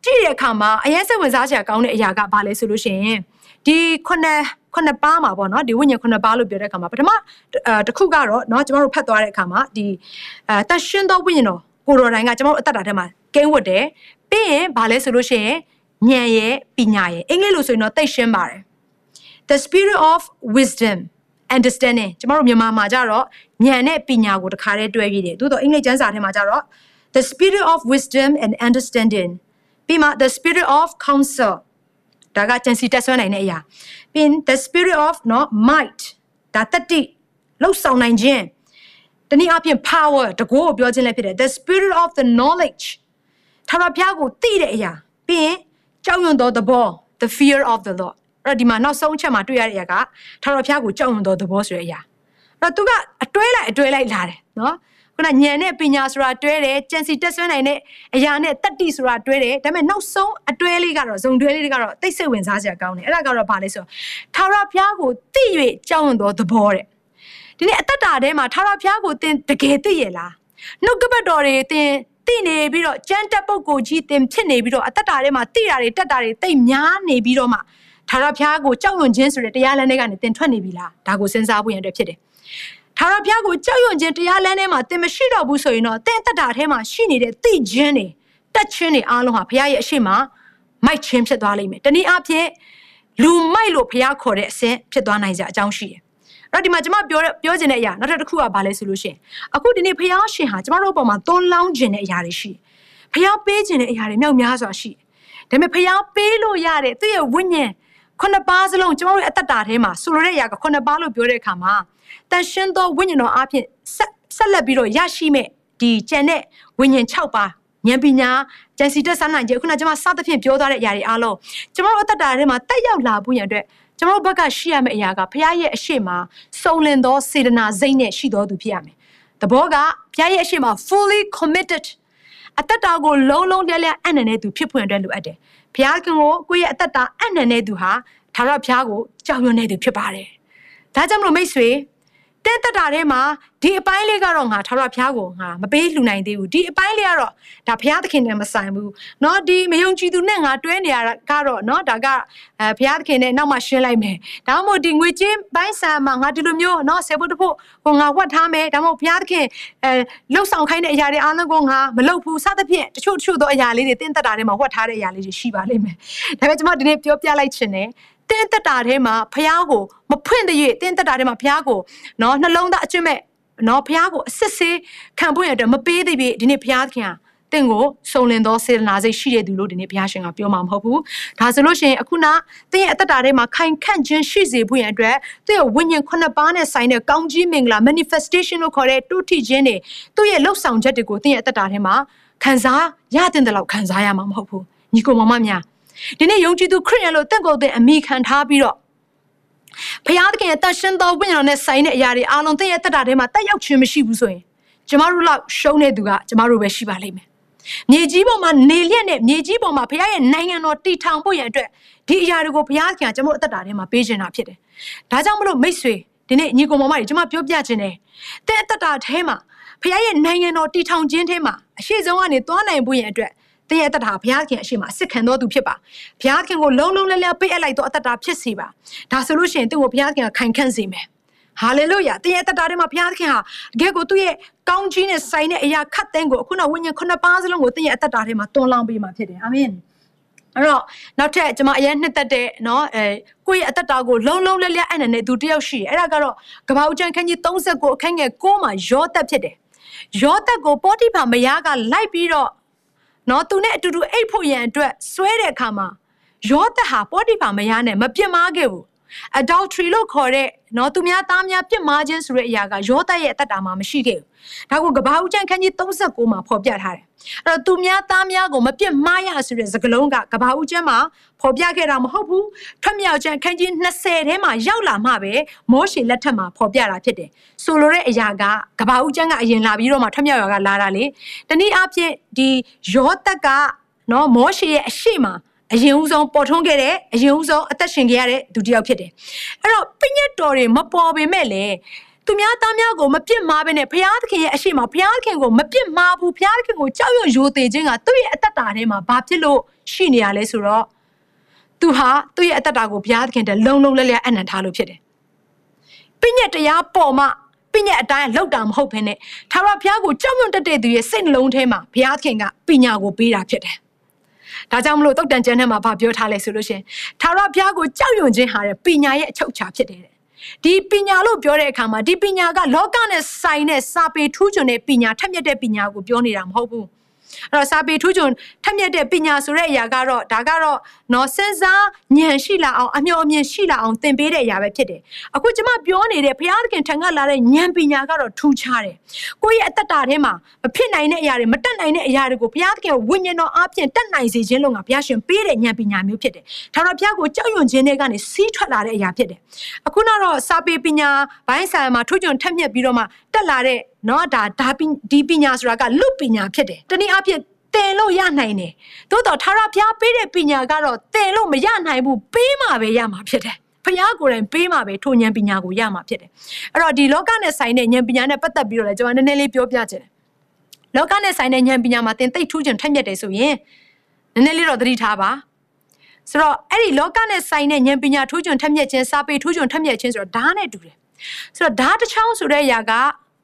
ကြည့်တဲ့အခါမှာအရင်စိတ်ဝင်စားစရာကောင်းတဲ့အရာကဘာလဲဆိုလို့ရှိရင်ဒီခုနှစ်ခုနှစ်ပါးမှာပေါ့နော်ဒီဝိညာဉ်ခုနှစ်ပါးလို့ပြောတဲ့အခါမှာပထမတစ်ခုကတော့เนาะကျမတို့ဖတ်သွားတဲ့အခါမှာဒီအဲတရှင်သောဝိညာဉ်တော် ကိုတော်တိုင်ကကျွန်တော်တို့အသက်တာထဲမှာကင်းဝတ်တယ်ပြီးရင်ဘာလဲဆိုလို့ရှိရင်ဉာဏ်ရဲ့ပညာရဲ့အင်္ဂလိပ်လိုဆိုရင်တော့သိရှင်းပါတယ် the spirit of wisdom understanding ကျွန်တော်တို့မြန်မာမှာကြတော့ဉာဏ်နဲ့ပညာကိုတခါတည်းတွဲပြီးတယ်သို့တော့အင်္ဂလိပ်ကျမ်းစာထဲမှာကြတော့ the spirit of wisdom and understanding ပြီးမှ the spirit of counsel ဒါကကြံစီတက်ဆွမ်းနိုင်တဲ့အရာပြီး the spirit of နော် might ဒါတတိလှုပ်ဆောင်နိုင်ခြင်းတနည်းအားဖြင့် power တကိုးကိုပြောခြင်းလည်းဖြစ်တယ် the spirit of the knowledge ထာဝရဘုရားကိုသိတဲ့အရာပြီးရင်ကြောက်ရွံ့သောသဘော the fear of the lord အဲ့တော့ဒီမှာနောက်ဆုံးအချက်မှာတွေ့ရတဲ့အရာကထာဝရဘုရားကိုကြောက်ရွံ့သောသဘောဆိုတဲ့အရာအဲ့တော့သူကအတွဲလိုက်အတွဲလိုက်လာတယ်နော် ခုနညံနဲ့ပညာဆိုတာတွဲတယ်ကြံစီတက်ဆွဲနိုင်တဲ့အရာနဲ့တတ္တိဆိုတာတွဲတယ်ဒါပေမဲ့နောက်ဆုံးအတွဲလေးကတော့ဇုံတွဲလေးတွေကတော့တိတ်ဆိတ်ဝင်စားစရာကောင်းတယ်အဲ့ဒါကတော့ဘာလဲဆိုတော့ထာဝရဘုရားကိုသိ၍ကြောက်ရွံ့သောသဘောတဲ့ဒီနေ့အတ္တတာထဲမှာထာဝရဘုရားကိုသင်တကယ်သိရလားနှုတ်ကပတ်တော်တွေသင်သိနေပြီးတော့ကြမ်းတက်ပုတ်ကိုကြီးသင်ဖြစ်နေပြီးတော့အတ္တတာထဲမှာသိတာတွေတက်တာတွေတိတ်များနေပြီးတော့မှထာဝရဘုရားကိုကြောက်ရွံ့ခြင်းဆိုတဲ့တရားလမ်းတွေကနေသင်ထွက်နေပြီလားဒါကိုစဉ်းစားဖို့ရန်အတွက်ဖြစ်တယ် ထာဝရဘုရားကိုကြောက်ရွံ့ခြင်းတရားလမ်းထဲမှာသင်မရှိတော့ဘူးဆိုရင်တော့သင်တက်တာထဲမှာရှိနေတဲ့သိခြင်းတွေတက်ခြင်းတွေအားလုံးဟာဘုရားရဲ့အရှိမမိုက်ခြင်းဖြစ်သွားလိမ့်မယ်တနည်းအားဖြင့်လူမိုက်လို့ဘုရားခေါ်တဲ့အဆင့်ဖြစ်သွားနိုင်ကြအကြောင်းရှိတယ်အဲ့ဒီမှာကျွန်မပြောပြောချင်တဲ့အရာနောက်ထပ်တစ်ခုကဘာလဲဆိုလို့ရှိရင်အခုဒီနေ့ဖះရှင်ဟာကျွန်တော်တို့အပေါ်မှာသွန်းလောင်းခြင်းတဲ့အရာတွေရှိဖះပေးခြင်းတဲ့အရာတွေမြောက်များစွာရှိဒါပေမဲ့ဖះပေးလို့ရတဲ့သူ့ရဲ့ဝိညာဉ် ခုနှစ်ပါးစလုံးကျွန်တော်တို့ရဲ့အတ္တတာထဲမှာဆိုလိုတဲ့အရာကခုနှစ်ပါးလို့ပြောတဲ့အခါမှာတန်ရှင်းသောဝိညာဉ်တော်အဖြစ်ဆက်ဆက်လက်ပြီးတော့ရရှိမဲ့ဒီကျန်တဲ့ဝိညာဉ်6ပါးဉာဏ်ပညာကြံစီတက်ဆန်းနိုင်ခြင်းခုနကကျွန်မစသဖြင့်ပြောထားတဲ့အရာတွေအားလုံးကျွန်တော်တို့အတ္တတာထဲမှာတက်ရောက်လာဖို့ရန်အတွက်ကျွန်တော်ဘက်ကရှိရမယ့်အရာကဘုရားရဲ့အရှိမစုံလင်သောစေတနာစိတ်နဲ့ရှိတော်သူဖြစ်ရမယ်။တဘောကဘုရားရဲ့အရှိမ fully committed အတ္တတာကိုလုံးလုံးလျက်လျက်အနံ့တဲ့သူဖြစ်ဖွင့်အတွက်လိုအပ်တယ်။ ဘုရားခင်ကိုကိုယ့်ရဲ့အတ္တတာအနံ့တဲ့သူဟာသာရဘုရားကိုကြောက်ရွံ့တဲ့သူဖြစ်ပါတယ်။ဒါကြောင့်မလို့မိတ်ဆွေ တဲ့တက်တာထဲမှာဒီအပိုင်းလေးကတော့ငါထာဝရဘုရားကိုငါမပေးလှူနိုင်သေးဘူးဒီအပိုင်းလေးကတော့ဒါဘုရားသခင်နဲ့မဆိုင်ဘူးเนาะဒီမယုံကြည်သူနဲ့ငါတွဲနေရတာကတော့เนาะဒါကအဲဘုရားသခင်နဲ့နောက်မှရှင်းလိုက်မယ်ဒါမှမဟုတ်ဒီငွေချင်းပိုင်းဆာမှာငါဒီလိုမျိုးเนาะဆေဖို့တဖို့ဟိုငါဝတ်ထားမယ်ဒါမှမဟုတ်ဘုရားသခင်အဲလှုပ်ဆောင်ခိုင်းတဲ့အရာတွေအားလုံးကိုငါမလုပ်ဘူးစသဖြင့်တချို့တချို့သောအရာလေးတွေတင်းတက်တာထဲမှာဝတ်ထားတဲ့အရာလေးတွေရှိပါလိမ့်မယ်ဒါပေမဲ့ကျွန်မဒီနေ့ပြောပြလိုက်ချင်တယ် တင်းတက်တာထဲမှာဖះကိုမဖွင့်တဲ့၍တင်းတက်တာထဲမှာဖះကိုနော်နှလုံးသားအကျွတ်မဲ့နော်ဖះကိုအစစ်ဆေးခံဖို့ရတဲ့မပေးသေးပြီဒီနေ့ဖះခင်ဟာတင့်ကိုစုံလင်သောစေတနာစိတ်ရှိတဲ့သူလို့ဒီနေ့ဘုရားရှင်ကပြောမှာမဟုတ်ဘူး။ဒါဆိုလို့ရှိရင်အခုနတင့်ရဲ့အသက်တာထဲမှာခိုင်ခန့်ခြင်းရှိစေဖို့ရန်အတွက်သူ့ရဲ့ဝိညာဉ်ခုနှစ်ပါးနဲ့ဆိုင်တဲ့ကောင်းကြီးမင်္ဂလာ manifestation လို့ခေါ်တဲ့တုထိခြင်းတွေသူ့ရဲ့လှုပ်ဆောင်ချက်တွေကိုတင့်ရဲ့အသက်တာထဲမှာခံစားရတဲ့တလောက်ခံစားရမှာမဟုတ်ဘူး။ညီကိုမမများ ဒီနေ့ယုံကြည်သူခရစ်ယာန်လို့တင့်ကိုယ်တင်အမိခံထားပြီးတော့ဖခင်သခင်ရဲ့တန်ရှင်းသောဝိညာဉ်တော်နဲ့ဆိုင်တဲ့အရာတွေအားလုံးတင့်ရဲ့တက်တာထဲမှာတက်ရောက်ခြင်းမရှိဘူးဆိုရင်ကျမတို့လောက်ရှုံးတဲ့သူကကျမတို့ပဲရှိပါလိမ့်မယ်။မြေကြီးပေါ်မှာနေလျက်နဲ့မြေကြီးပေါ်မှာဘုရားရဲ့နိုင်ငံတော်တည်ထောင်ဖို့ရန်အတွက်ဒီအရာတွေကိုဘုရားခင်ကကျမတို့အသက်တာထဲမှာပေးခြင်းတာဖြစ်တယ်။ဒါကြောင့်မလို့မိတ်ဆွေဒီနေ့ညီကောင်မမတွေကျမပြောပြခြင်းတယ်။တဲ့အသက်တာထဲမှာဘုရားရဲ့နိုင်ငံတော်တည်ထောင်ခြင်းထဲမှာအရှိဆုံးကနေသွားနိုင်ဖို့ရန်အတွက် သင်ရဲ့အသက်တာဘုရားခင်အရှိမအစ်ခံတော်သူဖြစ်ပါဘုရားခင်ကိုလုံးလုံးလဲလဲပေးအပ်လိုက်တော့အသက်တာဖြစ်စေပါဒါဆိုလို့ရှိရင်သင်ကိုဘုရားခင်ကခိုင်ခန့်စေမယ်ဟာလေလုယာသင်ရဲ့တတာထဲမှာဘုရားသခင်ဟာတကယ်ကိုသူ့ရဲ့ကောင်းကြီးနဲ့ဆိုင်တဲ့အရာခတ်တဲ့ကိုအခုနဝိညာဉ်ခုနှစ်ပါးစလုံးကိုသင်ရဲ့အသက်တာထဲမှာတွန်းလောင်းပေးမှာဖြစ်တယ်အာမင်အဲ့တော့နောက်ထပ်ကျွန်မအရင်နှစ်သက်တဲ့เนาะအဲကိုယ့်ရဲ့အသက်တာကိုလုံးလုံးလဲလဲအနံ့နဲ့သူတယောက်ရှိတယ်အဲ့ဒါကတော့ကဘာဦးကျန်ခန်းကြီး39အခန်းငယ်6မှာယောသက်ဖြစ်တယ်ယောသက်ကိုပေါတိဖာမယားကလိုက်ပြီးတော့ နော်သူနဲ့အတူတူအိတ်ဖို့ရန်အတွက်ဆွဲတဲ့အခါမှာယောသက်ဟာပေါတိဖာမယားနဲ့မပြစ်မှားခဲ့ဘူး adultery လို့ခေါ်တဲ့နော်သူများသားများပြစ်မှားခြင်းဆိုတဲ့အရာကယောသက်ရဲ့အသက်တာမှာမရှိခဲ့ဘူးဒါကိုကဘာဦးကျန်ခန်းကြီး39မှာဖော်ပြထားတယ် အဲ့တော့သူများသားများကိုမပြစ်မှားရဆိုတဲ့စကားလုံးကကဘာဦးကျမ်းမှာဖော်ပြခဲ့တာမဟုတ်ဘူးထွက်မြောက်ကျန်ခန်းကြီး20ထဲမှာရောက်လာမှပဲမောရှေလက်ထက်မှာဖော်ပြတာဖြစ်တယ်ဆိုလိုတဲ့အရာကကဘာဦးကျမ်းကအရင်လာပြီးတော့မှထွက်မြောက်ရွာကလာတာလေတနည်းအားဖြင့်ဒီယောသက်ကနော်မောရှေရဲ့အရှိမအရင်ဦးဆုံးပေါ်ထွန်းခဲ့တဲ့အရင်ဦးဆုံးအသက်ရှင်ခဲ့ရတဲ့သူတစ်ယောက်ဖြစ်တယ်အဲ့တော့ပြညတ်တော်တွေမပေါ်ပေမဲ့လည်း သူများသားများကိုမပြစ်မှားဘဲနဲ့ဘုရားသခင်ရဲ့အရှိမဘုရားသခင်ကိုမပြစ်မှားဘူးဘုရားသခင်ကိုကြောက်ရွံ့ရိုသေခြင်းကသူ့ရဲ့အသက်တာထဲမှာဘာဖြစ်လို့ရှိနေရလဲဆိုတော့သူဟာသူ့ရဲ့အသက်တာကိုဘုရားသခင်တည်းလုံလုံလဲလဲအနံ့ထားလို့ဖြစ်တယ်။ပြည့်ညက်တရားပေါ်မှာပညာအတိုင်းလောက်တာမဟုတ်ဘဲနဲ့ထာဝရဘုရားကိုကြောက်ရွံ့တတ်တဲ့သူရဲ့စိတ်နှလုံးထဲမှာဘုရားခင်ကပညာကိုပေးတာဖြစ်တယ်။ဒါကြောင့်မလို့တုတ်တန်ကျမ်းထဲမှာဗာပြောထားလဲဆိုလို့ရှင်ထာဝရဘုရားကိုကြောက်ရွံ့ခြင်းဟာတဲ့ပညာရဲ့အချုပ်အခြာဖြစ်တယ်တဲ့။ ဒီပညာလို့ပြောတဲ့အခါမှာဒီပညာကလောကနဲ့ဆိုင်တဲ့စာပေထူးချွန်တဲ့ပညာထက်မြက်တဲ့ပညာကိုပြောနေတာမဟုတ်ဘူး။ အဲ့တော့စာပေထူးချွန်ထက်မြက်တဲ့ပညာဆိုတဲ့အရာကတော့ဒါကတော့နော်စဉ်းစားဉာဏ်ရှိလာအောင်အမျှော်အမြင်ရှိလာအောင်သင်ပေးတဲ့အရာပဲဖြစ်တယ်အခုကျမပြောနေတဲ့ဘုရားသခင်ထံကလာတဲ့ဉာဏ်ပညာကတော့ထူးခြားတယ်ကိုယ့်ရဲ့အသက်တာထဲမှာမဖြစ်နိုင်တဲ့အရာတွေမတက်နိုင်တဲ့အရာတွေကိုဘုရားသခင်ဝိညာဉ်တော်အပြင်တက်နိုင်စေခြင်းလို့ငါဘုရားရှင်ပေးတဲ့ဉာဏ်ပညာမျိုးဖြစ်တယ်ထာဝရဘုရားကိုကြောက်ရွံ့ခြင်းတွေကနေစီးထွက်လာတဲ့အရာဖြစ်တယ်အခုတော့စာပေပညာဘိုင်းဆိုင်မှာထူးချွန်ထက်မြက်ပြီးတော့မှတက်လာတဲ့ နော်ဒါဒါဒီပညာဆိုတာကလွတ်ပညာဖြစ်တယ်တနည်းအားဖြင့်တင်လို့ရနိုင်တယ်သို့တော့ထာဝရဘုရားပေးတဲ့ပညာကတော့တင်လို့မရနိုင်ဘူးပေးမှပဲရမှာဖြစ်တယ်ဖျားကိုယ်တိုင်ပေးမှပဲထိုဉာဏ်ပညာကိုရမှာဖြစ်တယ်အဲ့တော့ဒီလောကနဲ့ဆိုင်တဲ့ဉာဏ်ပညာနဲ့ပတ်သက်ပြီးတော့လည်းကျွန်တော်နည်းနည်းလေးပြောပြချင်တယ်လောကနဲ့ဆိုင်တဲ့ဉာဏ်ပညာမှာတင်သိထူးချွန်ထက်မြက်တယ်ဆိုရင်နည်းနည်းလေးတော့သတိထားပါဆိုတော့အဲ့ဒီလောကနဲ့ဆိုင်တဲ့ဉာဏ်ပညာထူးချွန်ထက်မြက်ခြင်းစာပေထူးချွန်ထက်မြက်ခြင်းဆိုတော့ဓာတ်နဲ့တူတယ်ဆိုတော့ဓာတ်တစ်ချောင်းဆိုတဲ့အရာက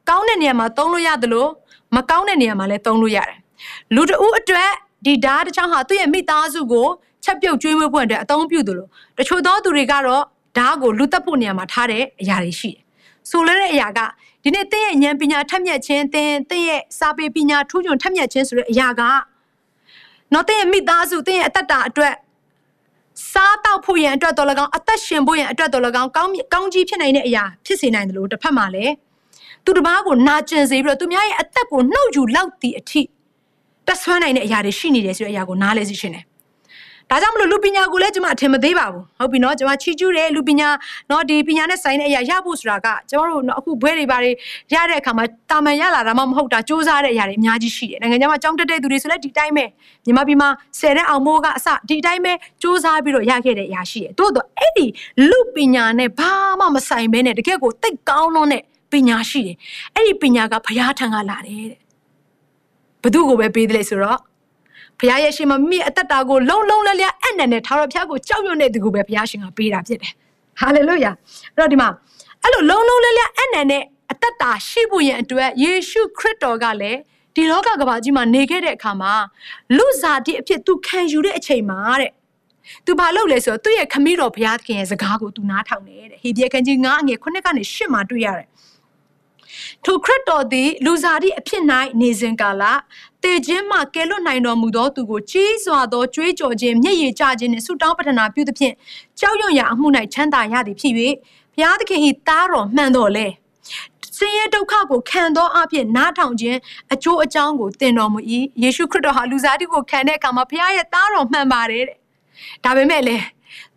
ကောင်းတဲ့နေရာမှာသုံးလို့ရတယ်လို့မကောင်းတဲ့နေရာမှာလည်းသုံးလို့ရတယ်လူတဦးအတွက်ဒီဓာတ်တစ်ချောင်းဟာသူ့ရဲ့မိသားစုကိုချက်ပြုတ်ကျွေးမွေးဖို့အတွက်အသုံးပြုတယ်လို့တချို့သောသူတွေကတော့ဓာတ်ကိုလူတက်ဖို့နေရာမှာထားတဲ့အရာတွေရှိတယ်ဆိုလဲတဲ့အရာကဒီနေ့သင်ရဲ့ဉာဏ်ပညာထက်မြက်ခြင်းသင်သင်ရဲ့စာပေပညာထူးချွန်ထက်မြက်ခြင်းဆိုတဲ့အရာကနော်သင်ရဲ့မိသားစုသင်ရဲ့အသက်တာအတွက်စားတော့ဖို့ရန်အတွက်တော်လကောင်အသက်ရှင်ဖို့ရန်အတွက်တော်လကောင်ကောင်းကောင်းကြီးဖြစ်နိုင်တဲ့အရာဖြစ်စေနိုင်တယ်လို့တစ်ဖက်မှာလည်း သူတစ်ပါးကိုနာကျင်စေပြီးတော့သူများရဲ့အသက်ကိုနှုတ်ယူလောက်သည့်အထိတက်ဆွမ်းနိုင်တဲ့အရာတွေရှိနေတယ်ဆိုတဲ့အရာကိုနားလဲသိရှင်တယ်ဒါကြောင့်မလို့လူပညာကိုလည်းကျွန်မအထင်မသေးပါဘူးဟုတ်ပြီနော်ကျွန်မချီးကျူးတယ်လူပညာနော်ဒီပညာနဲ့ဆိုင်တဲ့အရာရဖို့ဆိုတာကကျွန်တော်တို့အခုဘွဲတွေဘာတွေရတဲ့အခါမှာတာမန်ရလာတာမှမဟုတ်တာစူးစမ်းတဲ့အရာတွေအများကြီးရှိတယ်နိုင်ငံခြားမှာကြောင်းတက်တဲ့သူတွေဆိုလည်းဒီတိုင်းပဲမြန်မာပြည်မှာဆယ်တဲ့အောင်မိုးကအစဒီတိုင်းပဲစူးစမ်းပြီးတော့ရခဲ့တဲ့အရာရှိတယ်တိုးတော့အဲ့ဒီလူပညာနဲ့ဘာမှမဆိုင်ဘဲနဲ့တကယ့်ကိုတိတ်ကောင်းလွန်းတဲ့ ပညာရှိတယ်အဲ့ဒီပညာကဘုရားထံကလာတယ်တဲ့ဘသူကိုပဲပေးတယ်လေဆိုတော့ဘုရားရဲ့ရှင်မမိအသက်တာကိုလုံလုံလည်လည်အနံ့နဲ့ထာဝရဘုရားကိုကြောက်ရွံ့တဲ့သူကိုပဲဘုရားရှင်ကပေးတာဖြစ်တယ်ဟာလေလုယာအဲ့တော့ဒီမှာအဲ့လိုလုံလုံလည်လည်အနံ့နဲ့အသက်တာရှိဖို့ရန်အတွက်ယေရှုခရစ်တော်ကလည်းဒီလောကကဘာကြီးမှာနေခဲ့တဲ့အခါမှာလူစားတိအဖြစ်သူခံယူတဲ့အချိန်မှာတဲ့သူဘာလုပ်လဲဆိုတော့သူ့ရဲ့ခမည်းတော်ဘုရားသခင်ရဲ့စကားကိုသူနားထောင်တယ်တဲ့ဟေဘရဲခန်းကြီး9အငယ်9ကနေ10မှာတွေ့ရတယ် ထိုခရစ်တော်သည် လူစားတိအဖြစ်၌နေစဉ်ကာလတေခြင်းမှကဲလွတ်နိုင်တော်မူသောသူကိုကြီးစွာသောကြွေးကြော်ခြင်းမျက်ရည်ကျခြင်းနှင့်ဆုတောင်းပတနာပြုသဖြင့်ကြောက်ရွံ့ရာအမှု၌ချမ်းသာရသည်ဖြစ်၍ဘုရားသခင်၏သားတော်မှန်တော်လဲဆင်းရဲဒုက္ခကိုခံသောအဖြစ်နားထောင်ခြင်းအကျိုးအကြောင်းကိုသင်တော်မူ၏ယေရှုခရစ်တော်ဟာလူစားတိကိုခံတဲ့အခါမှာဘုရားရဲ့သားတော်မှန်ပါတယ်တဲ့ဒါပေမဲ့လည်း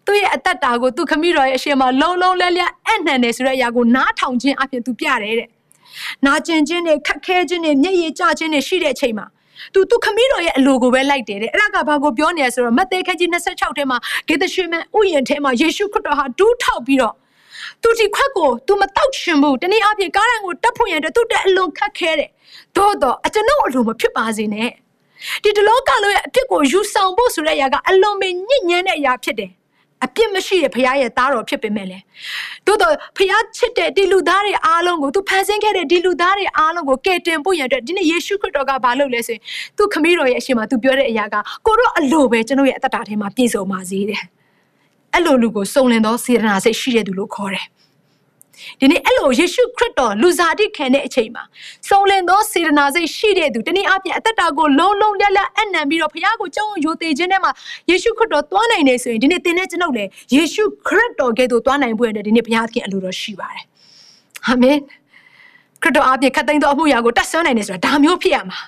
သူ့ရဲ့အသက်တာကိုသူခမည်းတော်ရဲ့အရှင်မလုံးလုံးလဲလဲအနှံ့တယ်ဆိုတဲ့အရာကိုနားထောင်ခြင်းအဖြစ်သူပြတယ်တဲ့ နာကျင်ခြင်းတွေခက်ခဲခြင်းတွေမျက်ရည်ကျခြင်းတွေရှိတဲ့အချိန်မှာသူသူခမည်းတော်ရဲ့အလိုကိုပဲလိုက်တယ်တဲ့အဲ့ဒါကဘာကိုပြောနေလဲဆိုတော့မဿဲခန်းကြီး26ထဲမှာဂေသရှင်မန်ဥယျာဉ်ထဲမှာယေရှုခရစ်တော်ဟာဒူးထောက်ပြီးတော့သူဒီခွက်ကို तू မတောက်ရှင်ဘူးတနည်းအားဖြင့်ကားတိုင်းကိုတက်ဖို့ရန်အတွက်သူတဲ့အလွန်ခက်ခဲတယ်သို့တော့အကျွန်ုပ်အလိုမဖြစ်ပါစေနဲ့ဒီတလောကလုံးရဲ့အဖြစ်ကိုယူဆောင်ဖို့ဆိုတဲ့အရာကအလွန်ပဲညစ်ညမ်းတဲ့အရာဖြစ်တယ် အပြစ်မရှိတဲ့ဖခင်ရဲ့သားတော်ဖြစ်ပေမဲ့လေသို့တော့ဖခင်ချစ်တဲ့ဒီလူသားတွေအားလုံးကိုသူဖန်ဆင်းခဲ့တဲ့ဒီလူသားတွေအားလုံးကိုကယ်တင်ဖို့ရတဲ့ဒီနေ့ယေရှုခရစ်တော်ကဘာလုပ်လဲဆိုရင်သူခမည်းတော်ရဲ့အရှင်မှာသူပြောတဲ့အရာကကိုတော့အလိုပဲကျွန်တော်ရဲ့အသက်တာထဲမှာပြည့်စုံပါစေတဲ့အဲ့လိုလူကိုစုံလင်သောစေတနာစိတ်ရှိတဲ့သူလို့ခေါ်တယ် ဒီနေ့အဲ့လိုယေရှုခရစ်တော်လူစားတိခံတဲ့အချိန်မှာစုံလင်သောစေတနာစိတ်ရှိတဲ့သူတနည်းအားဖြင့်အသက်တာကိုလုံးလုံးလျက်လျက်အနံပြီးတော့ဘုရားကိုကြောင်းရိုသေခြင်းနဲ့မှာယေရှုခရစ်တော်သွားနိုင်နေဆိုရင်ဒီနေ့သင်နဲ့ကျွန်ုပ်လည်းယေရှုခရစ်တော်ကဲ့သို့သွားနိုင်ဖို့အတွက်ဒီနေ့ဘုရားသခင်အလိုတော်ရှိပါတယ်အာမင်ခရစ်တော်အားဖြင့်ခတ်သိမ်းသောအမှုရာကိုတတ်ဆွမ်းနိုင်နေဆိုတာဒါမျိုးဖြစ်ရမှာ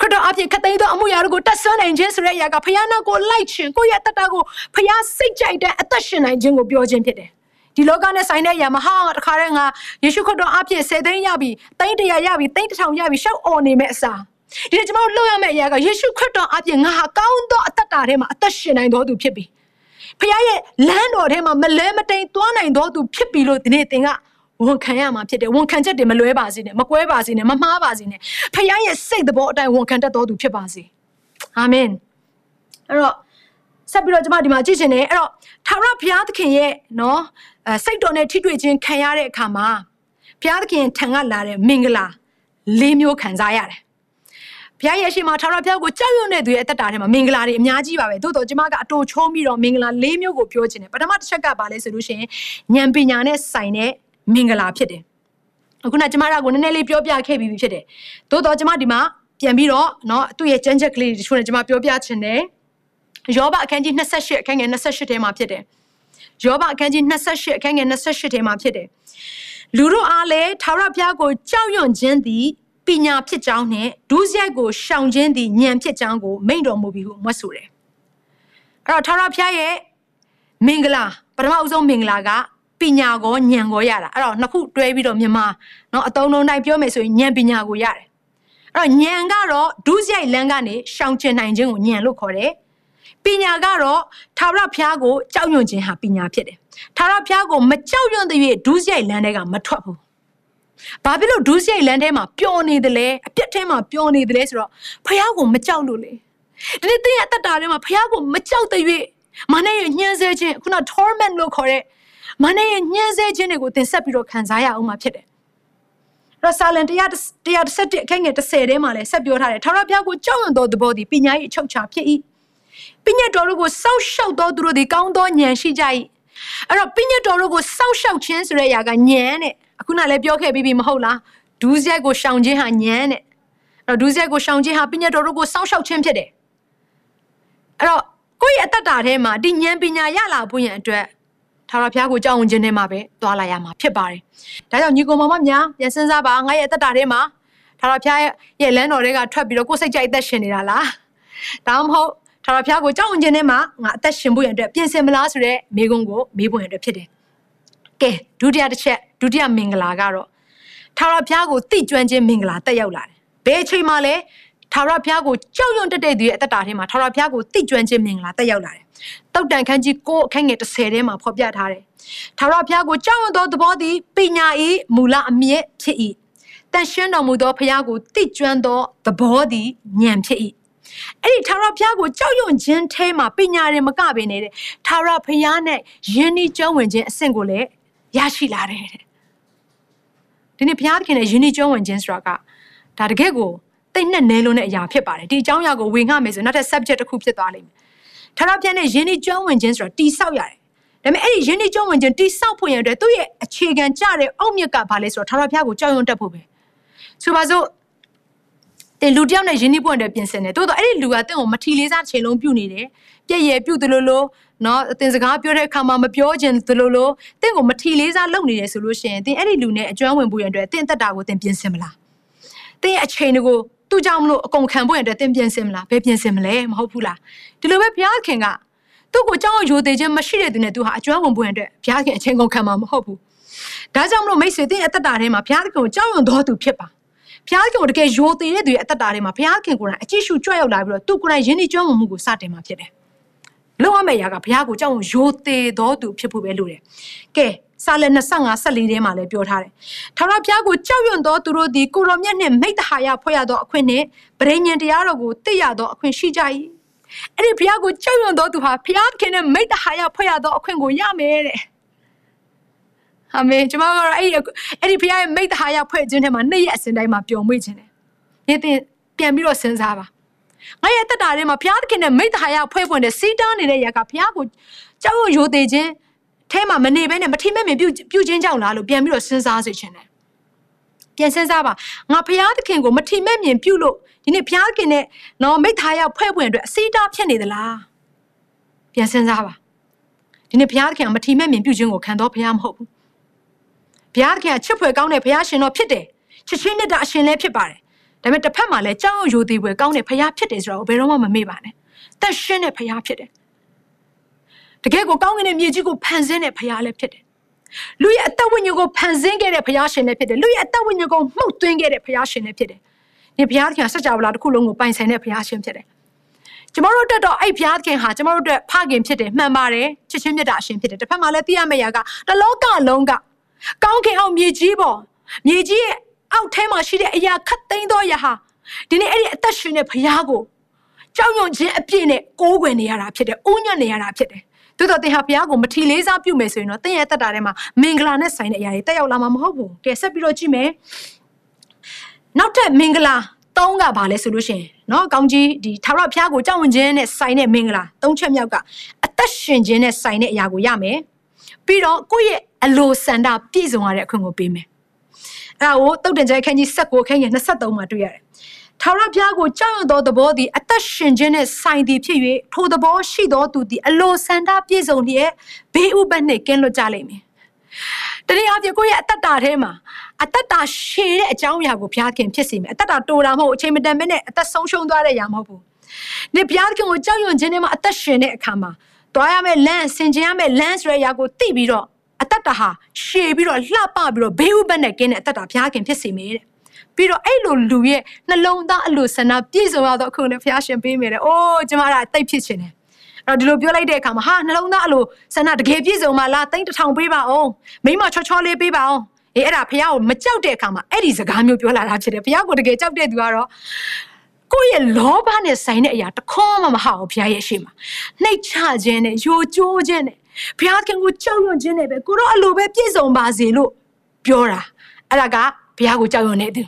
ခရစ်တော်အပြင်ခသိန်းသောအမှုရာတို့ကိုတတ်ဆွမ်းနိုင်ခြင်းဆိုတဲ့အရာကဖခင်နောက်ကိုလိုက်ခြင်းကိုယ့်ရဲ့အတ္တကိုဖခင်စိတ်ကြိုက်တဲ့အသက်ရှင်နိုင်ခြင်းကိုပြောခြင်းဖြစ်တယ်။ ဒီလောကနဲ့ဆိုင်တဲ့အရာမှာဟာတခါတည်းငါယေရှုခရစ်တော်အပြည့်10သိန်းရပြီသိန်း100ရပြီသိန်း1000ရပြီရှောက်អော်နေမဲ့အစားဒီကျွန်တော်လုပ်ရမယ့်အရာကယေရှုခရစ်တော်အပြည့်ငါဟာကောင်းသောအသက်တာထဲမှာအသက်ရှင်နိုင်တော်သူဖြစ်ပြီဖခင်ရဲ့လမ်းတော်ထဲမှာမလဲမတိန်သွားနိုင်တော်သူဖြစ်ပြီလို့ဒီနေ့သင်ကဝန်ခံရမှာဖြစ်တယ်ဝန်ခံချက်တွေမလွဲပါစေနဲ့မကွဲပါစေနဲ့မမှားပါစေနဲ့ဖခင်ရဲ့စိတ်သဘောအတိုင်းဝန်ခံတတ်တော်သူဖြစ်ပါစေအာမင်အဲ့တော့ဆက်ပြီးတော့ကျွန်မဒီမှာကြည့်ချင်တယ်အဲ့တော့ထာဝရဘုရားသခင်ရဲ့နော် အဲစိတ်တော်နဲ့ထိတွေ့ခြင်းခံရတဲ့အခါမှာ ဘုရားသခင်ထံကလာတဲ့မင်္ဂလာ၄မျိုးခံစားရတယ်ဘုရားရဲ့ရှိမှာထာဝရဘုရားကိုကြောက်ရွံ့တဲ့သူရဲ့အသက်တာထဲမှာမင်္ဂလာတွေအများကြီးပါပဲသို့တော့ကျမကအတူချုံးပြီးတော့မင်္ဂလာ၄မျိုးကိုပြောချင်တယ်ပထမတစ်ချက်ကပါလဲဆိုလို့ရှိရင်ဉာဏ်ပညာနဲ့ဆိုင်တဲ့မင်္ဂလာဖြစ်တယ်အခုနကျမတို့ကနည်းနည်းလေးပြောပြခဲ့ပြီးဖြစ်တယ်သို့တော့ကျမဒီမှာပြန်ပြီးတော့เนาะသူ့ရဲ့ကြမ်းချက်ကလေးတချို့နဲ့ကျမပြောပြချင်တယ်ယောဘအခန်းကြီး28အခန်းငယ်28ထဲမှာဖြစ်တယ် ယောဘအခန်းကြီး28အခန်းငယ်28ထဲမှာဖြစ်တယ်လူတို့အားလည်းထာဝရဘုရားကိုကြောက်ရွံ့ခြင်းသည်ပညာဖြစ်ကြောင်းနဲ့ဒုစရိုက်ကိုရှောင်ခြင်းသည်ဉာဏ်ဖြစ်ကြောင်းကိုမိန့်တော်မူပြီးဟုမွတ်ဆိုတယ်အဲ့တော့ထာဝရဘုရားရဲ့မင်္ဂလာပထမအဆုံးမင်္ဂလာကပညာကိုဉာဏ်ကိုရတာအဲ့တော့နှစ်ခုတွဲပြီးတော့မြန်မာเนาะအတုံးလုံးတိုင်းပြောမယ်ဆိုရင်ဉာဏ်ပညာကိုရတယ်အဲ့တော့ဉာဏ်ကတော့ဒုစရိုက်လမ်းကနေရှောင်ကျဉ်နိုင်ခြင်းကိုဉာဏ်လို့ခေါ်တယ် ပညာကတော့ထာဝရဘုရားကိုကြောက်ရွံ့ခြင်းဟာပညာဖြစ်တယ်ထာဝရဘုရားကိုမကြောက်ရွံ့တဲ့၍ဒုစရိုက်လမ်းတွေကမထွက်ဘူးဘာဖြစ်လို့ဒုစရိုက်လမ်းထဲမှာပျော်နေတယ်လဲအပြစ်ထဲမှာပျော်နေတယ်လဲဆိုတော့ဘုရားကိုမကြောက်လို့လေဒီနေ့တင်းရဲ့အတ္တတာထဲမှာဘုရားကိုမကြောက်တဲ့၍မနဲ့ရညှင်းဆဲခြင်းခုန torment လို့ခေါ်တဲ့မနဲ့ရညှင်းဆဲခြင်းတွေကိုသင်ဆက်ပြီးတော့ခံစားရအောင်မှာဖြစ်တယ်ရဆာလန်တရားတရားတစ်ဆက်အခန်းငယ်30ထဲမှာလည်းဆက်ပြောထားတယ်ထာဝရဘုရားကိုကြောက်ရွံ့သောသဘောသည်ပညာ၏အချုပ်ချာဖြစ်၏ ပညာတော်တို့ကိုစောက်ရှောက်သောသူတို့သည်ကောင်းသောဉာဏ်ရှိကြ၏အဲ့တော့ပညာတော်တို့ကိုစောက်ရှောက်ခြင်းဆိုတဲ့အရာကဉာဏ်တဲ့အခုနလည်းပြောခဲ့ပြီးပြီမဟုတ်လားဒူးဆက်ကိုရှောင်ခြင်းဟာဉာဏ်တဲ့အဲ့တော့ဒူးဆက်ကိုရှောင်ခြင်းဟာပညာတော်တို့ကိုစောက်ရှောက်ခြင်းဖြစ်တယ်အဲ့တော့ကိုယ့်ရဲ့အတ္တတာထဲမှာဒီဉာဏ်ပညာရလာဖို့ရန်အတွက်ထာဝရဘုရားကိုကြောက်ဝင်ခြင်းနဲ့မှပဲသွားလာရမှာဖြစ်ပါတယ်။ဒါကြောင့်ညီကောင်မမများပြန်စဉ်းစားပါငါရဲ့အတ္တတာထဲမှာထာဝရဘုရားရဲ့လမ်းတော်တွေကထွက်ပြီးတော့ကိုယ်စိတ်ကြိုက်အသက်ရှင်နေတာလား။ဒါမှမဟုတ် ထာဝရဘုရားကိုကြောက်ဝင်ခြင်းနဲ့မှငါအသက်ရှင်ဖို့ရန်အတွက်ပြင်ဆင်မလားဆိုတဲ့မိကုံးကိုမေးဖို့ရန်အတွက်ဖြစ်တယ်။ကဲဒုတိယတစ်ချက်ဒုတိယမင်္ဂလာကတော့ထာဝရဘုရားကိုတိကျွမ်းခြင်းမင်္ဂလာတက်ရောက်လာတယ်။ဘယ်အချိန်မှလဲထာဝရဘုရားကိုကြောက်ရွံ့တတ်တဲ့သူရဲ့အသက်တာထဲမှာထာဝရဘုရားကိုတိကျွမ်းခြင်းမင်္ဂလာတက်ရောက်လာတယ်။တောက်တန်ခန်းကြီးကိုအခန်းငယ်30ထဲမှာဖော်ပြထားတယ်။ထာဝရဘုရားကိုကြောက်ရွံ့သောသဘောသည်ပညာ၏မူလအမြင့်ဖြစ်၏။တန်ရှင်းတော်မူသောဘုရားကိုတိကျွမ်းသောသဘောသည်ဉာဏ်ဖြစ်၏။ အဲ့ဒီထာဝရဘုရားကိုကြောက်ရွံ့ခြင်းထဲမှာပညာရင်မကပင်နေတဲ့ထာဝရဘုရားနဲ့ယဉ်ဤကျွမ်းဝင်ခြင်းအဆင့်ကိုလည်းရရှိလာတယ်တဲ့။ဒီနေ့ဘုရားသခင်နဲ့ယဉ်ဤကျွမ်းဝင်ခြင်းဆိုတာကဒါတကယ့်ကိုတိတ်နဲ့နဲလုံးတဲ့အရာဖြစ်ပါတယ်ဒီအကြောင်းအရာကိုဝင်ငှမယ်ဆိုနောက်ထပ် subject တစ်ခုဖြစ်သွားလိမ့်မယ်ထာဝရဘုရားနဲ့ယဉ်ဤကျွမ်းဝင်ခြင်းဆိုတာတိဆောက်ရတယ်ဒါပေမဲ့အဲ့ဒီယဉ်ဤကျွမ်းဝင်ခြင်းတိဆောက်ဖို့ရတဲ့သူ့ရဲ့အခြေခံကြတဲ့အောက်မြစ်ကဘာလဲဆိုတော့ထာဝရဘုရားကိုကြောက်ရွံ့တတ်ဖို့ပဲဆိုပါစို့ တင်လူတယောက်နဲ့ယဉ်ဤပွင့်တဲ့ပြင်ဆင်တယ်တိုးတော့အဲ့ဒီလူကတင့်ကိုမထီလေးစားချိန်လုံးပြုတ်နေတယ်ပြည့်ရပြုတ်တယ်လို့လို့နော်အတင်စကားပြောတဲ့အခါမှာမပြောခြင်းသလိုလိုတင့်ကိုမထီလေးစားလုပ်နေတယ်ဆိုလို့ရှိရင်တင်အဲ့ဒီလူနဲ့အကျွမ်းဝင်ဖို့ရတဲ့တင့်တက်တာကိုတင်ပြင်ဆင်မလားတင်းရဲ့အချိန်ကိုသူ့ကြောင့်မလို့အကုန်ခံဖို့ရတဲ့တင်းပြင်ဆင်မလားဘယ်ပြင်ဆင်မလဲမဟုတ်ဘူးလားဒီလိုပဲဘုရားခင်ကသူ့ကိုကြောင်းရိုသေခြင်းမရှိတဲ့သူနဲ့သူဟာအကျွမ်းဝင်ဖို့ရတဲ့ဘုရားခင်အချိန်ကုန်ခံမှာမဟုတ်ဘူးဒါကြောင့်မလို့မိတ်ဆွေတင်းရဲ့အသက်တာထဲမှာဘုရားခင်ကိုကြောင်းရွံတော်သူဖြစ်ပါ ဘုရားခင်ကိုတကယ်ရိုသေတဲ့သူရဲ့အသက်တာထဲမှာဘုရားခင်ကိုယ်တိုင်အကြည့်ရှုကြွရောက်လာပြီးတော့သူကိုယ်တိုင်ယဉ်ဤကျွမ်းဝင်မှုကိုစတင်မှာဖြစ်တယ်လုံးဝမဲ့ရာကဘုရားကိုကြောက်ရိုသေတော်သူဖြစ်ဖို့ပဲလိုတယ်ကဲစာလ25 14ထဲမှာလည်းပြောထားတယ်။ထာဝရဘုရားကိုကြောက်ရွံ့သောသူတို့သည်ကိုရောမြတ်နှင့်မိတ္တဟာယဖွဲ့ရသောအခွင့်နှင့်ဗရိညင်တရားတော်ကိုသိရသောအခွင့်ရှိကြ၏။အဲ့ဒီဘုရားကိုကြောက်ရွံ့သောသူဟာဘုရားခင်နဲ့မိတ္တဟာယဖွဲ့ရသောအခွင့်ကိုရမယ်တဲ့။ အာမင်ကျွန်မကတော့အဲ့ဒီအဲ့ဒီဘုရားရဲ့မိတ္တဟာယဖွဲ့ခြင်းထဲမှာနေ့ရက်အစဉ်တိုင်းမှာပျော်မွေ့ခြင်းတယ်။နေ့တင်ပြန်ပြီးတော့စဉ်းစားပါ။ငါရဲ့တက်တာထဲမှာဘုရားသခင်နဲ့မိတ္တဟာယဖွဲ့ပွင့်တဲ့စီးတားနေတဲ့ຢာကဘုရားကိုကြောက်ရွံ့ရိုသေခြင်းထဲမှာမနေဘဲနဲ့မထိမဲ့မြင်ပြုပြုခြင်းကြောင့်လားလို့ပြန်ပြီးတော့စဉ်းစားစေချင်တယ်ပြန်စဉ်းစားပါငါဘုရားသခင်ကိုမထိမဲ့မြင်ပြုလို့ဒီနေ့ဘုရားသခင်နဲ့နော်မိသားရောက်ဖွဲ့ပွင့်အတွက်အစီတာဖြစ်နေသလားပြန်စဉ်းစားပါဒီနေ့ဘုရားသခင်ကမထိမဲ့မြင်ပြုခြင်းကိုခံတော့ဘုရားမဟုတ်ဘူး ဘုရားသခင်ကချစ်ဖွယ်ကောင်းတဲ့ဘုရားရှင်တော်ဖြစ်တယ်ချစ်ချင်းနဲ့တာအရှင်လည်းဖြစ်ပါတယ်ဒါပေမဲ့တစ်ဖက်မှာလည်းကြောက်ရွံ့ရိုသေဖွယ်ကောင်းတဲ့ဘုရားဖြစ်တယ်ဆိုတော့ဘယ်တော့မှမမေ့ပါနဲ့တက်ရှင်းတဲ့ဘုရားဖြစ်တယ်တကယ်ကိုကောင်းကင်ရဲ့မြေကြီးကိုဖန်ဆင်းတဲ့ဘုရားလည်းဖြစ်တယ်လူရဲ့အသက်ဝိညာဉ်ကိုဖန်ဆင်းခဲ့တဲ့ဘုရားရှင်လည်းဖြစ်တယ်လူရဲ့အသက်ဝိညာဉ်ကိုမှုတ်သွင်းခဲ့တဲ့ဘုရားရှင်လည်းဖြစ်တယ်ဒီဘုရားသခင်စัจ java လာတစ်ခုလုံးကိုပိုင်ဆိုင်တဲ့ဘုရားရှင်ဖြစ်တယ်ကျမတို့တက်တော့အဲ့ဘုရားသခင်ဟာကျမတို့အတွက်ဖခင်ဖြစ်တယ်မှန်ပါတယ်ချစ်ချင်းမြတ်တာအရှင်ဖြစ်တယ်တစ်ဖက်မှာလည်းသိရမယ့်ရာကတလောကလုံးက ကောင်းခင်အောင်မြေကြီးပေါ်မြေကြီးရဲ့အောက်ထဲမှာရှိတဲ့အရာခတ်သိမ်းသောယဟာဒီနေ့အဲ့ဒီအသက်ရှင်တဲ့ဘုရားကိုကြောက်ရွံ့ခြင်းအပြည့်နဲ့ကိုးကွယ်နေရတာဖြစ်တယ်။ဥညံ့နေရတာဖြစ်တယ်။သို့တော့သင်ဟာဘုရားကိုမထီလေးစားပြုမယ်ဆိုရင်တော့သင်ရဲ့တက်တာထဲမှာမင်္ဂလာနဲ့ဆိုင်တဲ့အရာတွေတက်ရောက်လာမှာမဟုတ်ဘူး။ကဲဆက်ပြီးတော့ကြည့်မယ်။နောက်ထပ်မင်္ဂလာ၃ကဘာလဲဆိုလို့ရှိရင်နော်ကောင်းကြီးဒီထာဝရဘုရားကိုကြောက်ရွံ့ခြင်းနဲ့ဆိုင်တဲ့မင်္ဂလာ၃ချက်မြောက်ကအသက်ရှင်ခြင်းနဲ့ဆိုင်တဲ့အရာကိုရမယ်။ပြီးတော့ကိုယ့်ရဲ့ အလိုဆန္ဒပြည့်စုံရတဲ့အခွင့်ကိုပေးမယ်အဲ့ဒါကိုတုတ်တင်ကြိုက်ခန်းကြီး16ခန်းကြီး23မှာတွေ့ရတယ်ထာဝရဘုရားကိုကြောက်ရွံ့သောသဘောသည်အသက်ရှင်ခြင်းနဲ့ဆိုင်သည်ဖြစ်၍ထိုသဘောရှိသောသူသည်အလိုဆန္ဒပြည့်စုံလျက်ဘေးဥပတ်နှင့်ကင်းလွတ်ကြလိမ့်မည်တတိယအဖြစ်ကိုယ့်ရဲ့အသက်တာထဲမှာအသက်တာရှည်တဲ့အကြောင်းအရာကိုဘုရားခင်ဖြစ်စေမယ်အသက်တာတိုတာမဟုတ်အချိန်မတန်မဲနဲ့အသက်ဆုံးရှုံးသွားတဲ့အရာမဟုတ်ဘူးဒီဘုရားခင်ကိုကြောက်ရွံ့ခြင်းနဲ့မှအသက်ရှင်တဲ့အခါမှာတွားရမယ့်လမ်းဆင်ခြင်ရမယ့်လမ်းဆိုတဲ့အရာကိုသိပြီးတော့ အသက်တာဟာရှည်ပြီးတော့လှပပြီးတော့ဘေးဥပတ်နဲ့ကင်းတဲ့အသက်တာဘုရားခင်ဖြစ်စေမယ်တဲ့ပြီးတော့အဲ့လိုလူရဲ့နှလုံးသားအလိုဆန္ဒပြည့်စုံရတော့အခုနဲ့ဘုရားရှင်ပေးမယ်တဲ့။အိုးကျမကတိတ်ဖြစ်ချင်တယ်။အဲ့တော့ဒီလိုပြောလိုက်တဲ့အခါမှာဟာနှလုံးသားအလိုဆန္ဒတကယ်ပြည့်စုံမှလားတိတ်တစ်ထောင်ပေးပါအောင်။မိမချောချောလေးပေးပါအောင်။အေးအဲ့ဒါဘုရားကိုမကြောက်တဲ့အခါမှာအဲ့ဒီစကားမျိုးပြောလာတာဖြစ်တယ်။ဘုရားကိုတကယ်ကြောက်တဲ့သူကတော့ကိုယ့်ရဲ့လောဘနဲ့ဆိုင်တဲ့အရာတခွန်းမှမဟုတ်ဘူးဘုရားရဲ့ရှေ့မှာနှိတ်ချခြင်းနဲ့ယိုကျိုးခြင်းနဲ့ ဘုရားခင်ကိုကြောက်ရွံ့ခြင်းနဲ့ပဲကိုတော့အလိုပဲပြည့်စုံပါစေလို့ပြောတာအဲ့ဒါကဘုရားကိုကြောက်ရွံ့နေသူ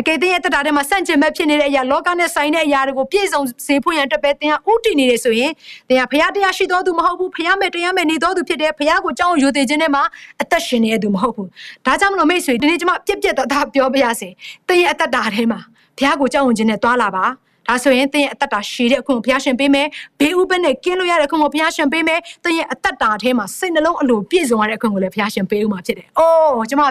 အကယ်တင်ရဲ့တက်တာထဲမှာစန့်ကျင်မဲ့ဖြစ်နေတဲ့အရာလောကနဲ့ဆိုင်တဲ့အရာတွေကိုပြည့်စုံစေဖို့ရန်အတွက်ပဲသင်ဟာဥတည်နေတယ်ဆိုရင်သင်ဟာဘုရားတရားရှိတော်သူမဟုတ်ဘူးဘုရားမဲ့တရားမဲ့နေတော်သူဖြစ်တယ်ဘုရားကိုကြောက်ရွံ့သေးခြင်းနဲ့မှာအသက်ရှင်နေတဲ့သူမဟုတ်ဘူးဒါကြောင့်မလို့မိတ်ဆွေဒီနေ့ကျွန်မပြက်ပြက်တော့ဒါပြောပြရစေသင်ရဲ့အသက်တာထဲမှာဘုရားကိုကြောက်ရွံ့ခြင်းနဲ့တွာလာပါ ဒါဆိုရင်သင်ရဲ့အသက်တာရှည်တဲ့အခွင့်ကိုဘုရားရှင်ပေးမယ်ဘေးဥပနဲ့ကင်းလို့ရတဲ့အခွင့်ကိုဘုရားရှင်ပေးမယ်သင်ရဲ့အသက်တာထဲမှာစိတ်နှလုံးအလိုပြည့်စုံရတဲ့အခွင့်ကိုလည်းဘုရားရှင်ပေးဦးမှာဖြစ်တယ်။အိုးကျွန်မ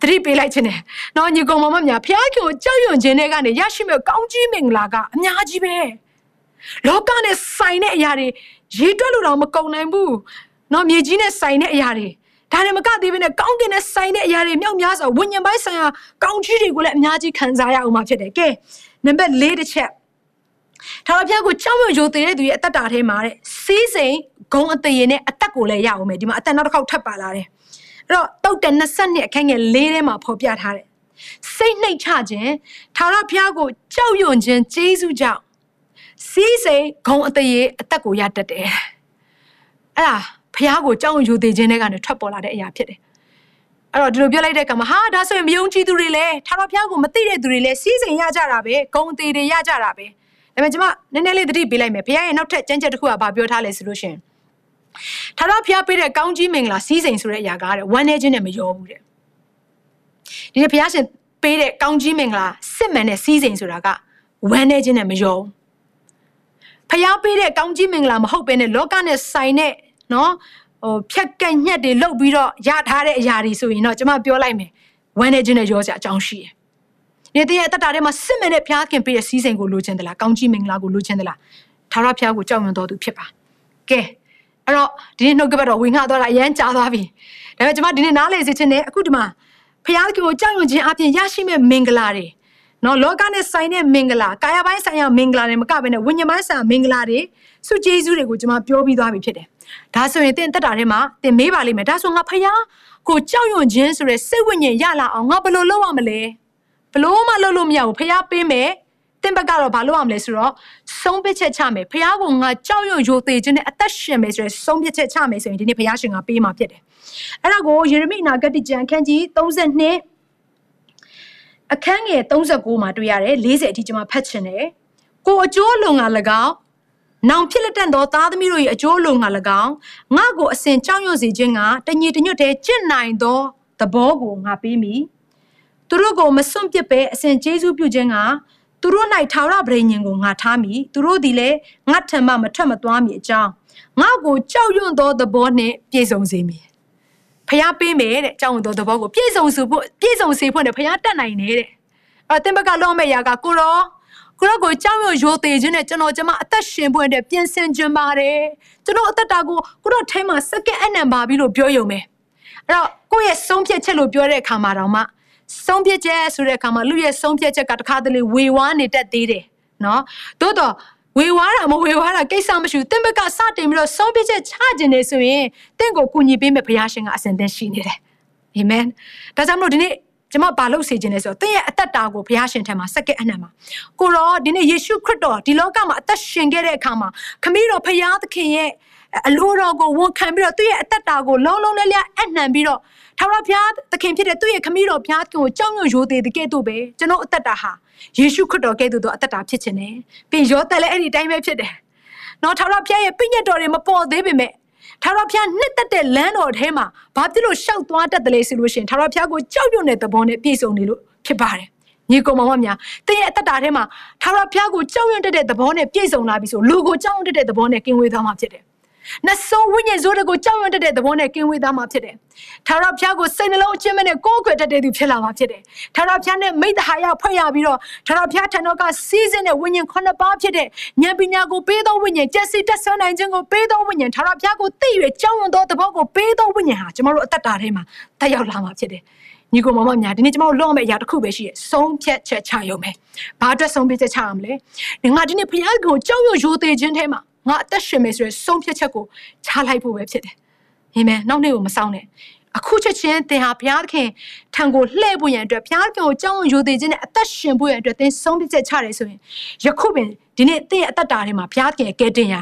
သတိပေးလိုက်ခြင်းနဲ့နော်ညီကောင်မမများဘုရားခင်ကိုကြောက်ရွံ့ခြင်းတွေကနေရရှိမဲ့ကောင်းကြီးမင်္ဂလာကအများကြီးပဲ။လောကနဲ့ဆိုင်တဲ့အရာတွေရေတွက်လို့တော့မကုန်နိုင်ဘူး။နော်မြေကြီးနဲ့ဆိုင်တဲ့အရာတွေဒါနဲ့မကသေးဘဲနဲ့ကောင်းကင်နဲ့ဆိုင်တဲ့အရာတွေမြောက်များစွာဝိညာဉ်ပိုင်းဆိုင်ရာကောင်းကြီးတွေကိုလည်းအများကြီးခံစားရအောင်မှာဖြစ်တယ်။ကဲနံပါတ်၄တစ်ချက် ထာဝရဘုရားကိုကြောက်ရွံ့ရိုသေတဲ့သူရဲ့အသက်တာထဲမှာတဲ့စီးစိမ်ဂုံအသေးရနဲ့အသက်ကိုလည်းရအောင်မယ်ဒီမှာအသက်နောက်တစ်ခေါက်ထပ်ပါလာတယ်အဲ့တော့တုတ်တန်22အခန်းငယ်၄ထဲမှာဖော်ပြထားတယ်စိတ်နှိတ်ချခြင်းထာဝရဘုရားကိုကြောက်ရွံ့ခြင်းကျေးဇူးကြောင့်စီးစိမ်ဂုံအသေးရအသက်ကိုရတတ်တယ်အဲ့ဒါဘုရားကိုကြောက်ရွံ့ရိုသေခြင်းတွေကနေထွက်ပေါ်လာတဲ့အရာဖြစ်တယ်အဲ့တော့ဒီလိုပြောလိုက်တဲ့အခါမှာဟာဒါဆိုရင်မယုံကြည်သူတွေလည်းထာဝရဘုရားကိုမသိတဲ့သူတွေလည်းစီးစိမ်ရကြတာပဲဂုံအသေးတွေရကြတာပဲ ဒါပေမဲ့ကျွန်မနည်းနည်းလေးသတိပေးလိုက်မယ်ဘုရားရဲ့နောက်ထပ်ကြမ်းကြက်တစ်ခုကဘာပြောထားလဲဆိုလို့ရှိရင်ထာဝရဘုရားပေးတဲ့ကောင်းကြီးမင်္ဂလာစီးစိမ်ဆိုတဲ့အရာကတဲ့ဝမ်းနေခြင်းနဲ့မရောဘူးတဲ့ဒီနေ့ဘုရားရှင်ပေးတဲ့ကောင်းကြီးမင်္ဂလာစစ်မှန်တဲ့စီးစိမ်ဆိုတာကဝမ်းနေခြင်းနဲ့မရောဘူးဖျားပေးတဲ့ကောင်းကြီးမင်္ဂလာမဟုတ်ဘဲနဲ့လောကနဲ့ဆိုင်တဲ့နော်ဟိုဖြက်ကက်ညက်တွေလုတ်ပြီးတော့ရထားတဲ့အရာတွေဆိုရင်တော့ကျွန်မပြောလိုက်မယ်ဝမ်းနေခြင်းနဲ့ရောစရာအကြောင်းရှိတယ် နေတဲ့အတ္တထဲမှာစစ်မှန်တဲ့ဘုရားခင်ပေးတဲ့စီးစိမ်ကိုလိုချင်သလားကောင်းကြီးမင်္ဂလာကိုလိုချင်သလားထာဝရဘုရားကိုကြောက်ရွံ့တော်သူဖြစ်ပါကဲအဲ့တော့ဒီနေ့နှုတ်ကပတ်တော်ဝင်ငှသွားတာအရန်ကြားသွားပြီဒါပေမဲ့ကျွန်မဒီနေ့နားလည်စေချင်တယ်အခုဒီမှာဘုရားခင်ကိုကြောက်ရွံ့ခြင်းအပြင်ရရှိမဲ့မင်္ဂလာတွေနော်လောကနဲ့ဆိုင်တဲ့မင်္ဂလာကာယပိုင်းဆိုင်ရာမင်္ဂလာတွေမကဘဲနဲ့ဝိညာဉ်ပိုင်းဆိုင်ရာမင်္ဂလာတွေစုကျေးဇူးတွေကိုကျွန်မပြောပြီးသွားပြီဖြစ်တယ်ဒါဆိုရင်သင်တက်တာထဲမှာသင်မေးပါလိမ့်မယ်ဒါဆိုငါဖယားကိုကြောက်ရွံ့ခြင်းဆိုတဲ့စိတ်ဝိညာဉ်ရလာအောင်ငါဘယ်လိုလုပ်ရမလဲ ဘလို့မှလုပ်လို့မရဘူးဖះပေးမယ်တင်ဘက်ကတော့ဘာလုပ်ရမလဲဆိုတော့ဆုံးဖြတ်ချက်ချမယ်ဖះကငါကြောက်ရွံ့ရိုသေခြင်းနဲ့အသက်ရှင်မယ်ဆိုရယ်ဆုံးဖြတ်ချက်ချမယ်ဆိုရင်ဒီနေ့ဖះရှင်ကပေးမှာဖြစ်တယ်အဲ့ဒါကိုယေရမိနာဂတိကျမ်းခန်းကြီး32အခန်းငယ်39မှာတွေ့ရတယ်40အထိကျွန်မဖတ်ချင်တယ်ကိုအကျိုးလုံက၎င်းနောင်ဖြစ်လက်တန်သောသားသမီးတို့၏အကျိုးလုံက၎င်းငါ့ကိုအစဉ်ကြောက်ရွံ့စေခြင်းကတညီတညွတ်တည်းကျင့်နိုင်သောသဘောကိုငါပေးမည် သူတို့ကိုမစွန့်ပစ်ပဲအစဉ်ကျေးဇူးပြုခြင်းကသူတို့၌ထာဝရဗြိဉ္ဉ်ကိုငါထားမည်သူတို့သည်လည်းငါထံမှမထွက်မသွားမည်အကြောင်းငါ့ကိုကြောက်ရွံ့သောသဘောနှင့်ပြည့်စုံစေမည်ဖျားပေးမယ်တဲ့ကြောက်ရွံ့သောသဘောကိုပြည့်စုံစေဖို့ပြည့်စုံစေဖို့နဲ့ဖျားတတ်နိုင်တယ်တဲ့အဲ့တင်ဘက်ကလောမဲ့ရာကကိုရောကိုရောကိုကြောက်ရွံ့ရိုသေခြင်းနဲ့ကျွန်တော်ကျမအသက်ရှင်ဖို့အတွက်ပြင်ဆင်ခြင်းပါတယ်ကျွန်တော်အသက်တာကိုကိုတော့ထဲမှာစက္ကန့်အနံပါပြီလို့ပြောရုံပဲအဲ့တော့ကိုယ့်ရဲ့ဆုံးဖြတ်ချက်လို့ပြောတဲ့အခါမှာတော့မှ ဆုံးဖြတ်ချက်ဆိုတဲ့အခါမှာလူရဲ့ဆုံးဖြတ်ချက်ကတခါတလေဝေဝါးနေတတ်သေးတယ်နော်သို့တော့ဝေဝါးတာမဝေဝါးတာကိစ္စမရှိဘူးတင့်ဘက်ကစတင်ပြီးတော့ဆုံးဖြတ်ချက်ချခြင်းနေဆိုရင်တင့်ကိုကူညီပေးမဲ့ဘုရားရှင်ကအစဉ်သင့်ရှိနေတယ်အာမင်ဒါကြောင့်မလို့ဒီနေ့ကျွန်မဘာလို့စေခြင်းလဲဆိုတော့တင်းရဲ့အသက်တာကိုဘုရားရှင်ထံမှာစက္ကဲအနံမှာကိုရောဒီနေ့ယေရှုခရစ်တော်ဒီလောကမှာအသက်ရှင်ခဲ့တဲ့အခါမှာခမည်းတော်ဘုရားသခင်ရဲ့ အလိုတော်ကိုဝန်ခံပြီးတော့သူ့ရဲ့အသက်တာကိုလုံးလုံးလေးလေးအနှံပြီးတော့ထာဝရဘုရားသခင်ဖြစ်တဲ့သူ့ရဲ့ခမည်းတော်ဘုရားကိုကြောက်ရွံ့ရိုသေတဲ့ကဲ့သို့ပဲကျွန်တော်အသက်တာဟာယေရှုခရစ်တော်ကဲ့သို့သောအသက်တာဖြစ်ခြင်းနဲ့ပြီးရောသက်လည်းအဲ့ဒီတိုင်းပဲဖြစ်တယ်။နော်ထာဝရဘုရားရဲ့ပြည့်ညတ်တော်တွေမပေါ်သေးပေမဲ့ထာဝရဘုရားနှစ်သက်တဲ့လမ်းတော်ထဲမှာဘာဖြစ်လို့ရှောက်သွားတတ်တယ်လဲဆိုလို့ရှိရင်ထာဝရဘုရားကိုကြောက်ရွံ့တဲ့သဘောနဲ့ပြည့်စုံနေလို့ဖြစ်ပါတယ်။ညီကောင်မောင်မများတင်းရဲ့အသက်တာထဲမှာထာဝရဘုရားကိုကြောက်ရွံ့တတ်တဲ့သဘောနဲ့ပြည့်စုံလာပြီဆိုလူကိုကြောက်ရွံ့တတ်တဲ့သဘောနဲ့ကင်းဝေးသွားမှာဖြစ်တယ်။ နတ်ဆိုးဝိညာဉ်ဆိုးတွေကိုကြောက်ရွံ့တတ်တဲ့သဘောနဲ့ကင်းဝေးသားမှာဖြစ်တယ်။ထာဝရဘုရားကိုစိတ်နှလုံးအချင်းမဲ့နဲ့ကိုးကွယ်တတ်တဲ့သူဖြစ်လာမှာဖြစ်တယ်။ထာဝရဘုရားနဲ့မိတ္တဟာယဖွဲ့ရပြီးတော့ထာဝရဘုရားထံတော်ကစီးစင်းတဲ့ဝိညာဉ်ခုနှစ်ပါးဖြစ်တဲ့ဉာဏ်ပညာကိုပေးသောဝိညာဉ်ကျက်စီတက်ဆွမ်းနိုင်ခြင်းကိုပေးသောဝိညာဉ်ထာဝရဘုရားကိုသိ၍ကြောက်ရွံ့သောသဘောကိုပေးသောဝိညာဉ်ဟာကျမတို့အသက်တာထဲမှာတက်ရောက်လာမှာဖြစ်တယ်။ညီကိုမမများဒီနေ့ကျွန်တော်တို့လုပ်ရမယ့်အရာတစ်ခုပဲရှိရယ်ဆုံးဖြတ်ချက်ချရုံပဲ။ဘာအတွက်ဆုံးဖြတ်ချက်ချရမလဲ။ငါဒီနေ့ဘုရားကိုကြောက်ရွံ့ရိုသေခြင်းထဲမှာ ငါအသက်ရှင်မယ်ဆိုရယ်ဆုံးဖြတ်ချက်ကိုချလိုက်ဖို့ပဲဖြစ်တယ်။အာမင်။နောက်နေ့ကိုမဆောင်နဲ့။အခုချက်ချင်းသင်ဟာဘုရားသခင်ထံကိုလှည့်ဖို့ရန်အတွက်ဘုရားသခင်ကိုကြောက်ရွံ့ရိုသေခြင်းနဲ့အသက်ရှင်ဖို့ရန်အတွက်သင်ဆုံးဖြတ်ချက်ချတယ်ဆိုရင်ယခုပင်ဒီနေ့သင်ရဲ့အသက်တာထဲမှာဘုရားသခင်ရဲ့ကယ်တင်ရာ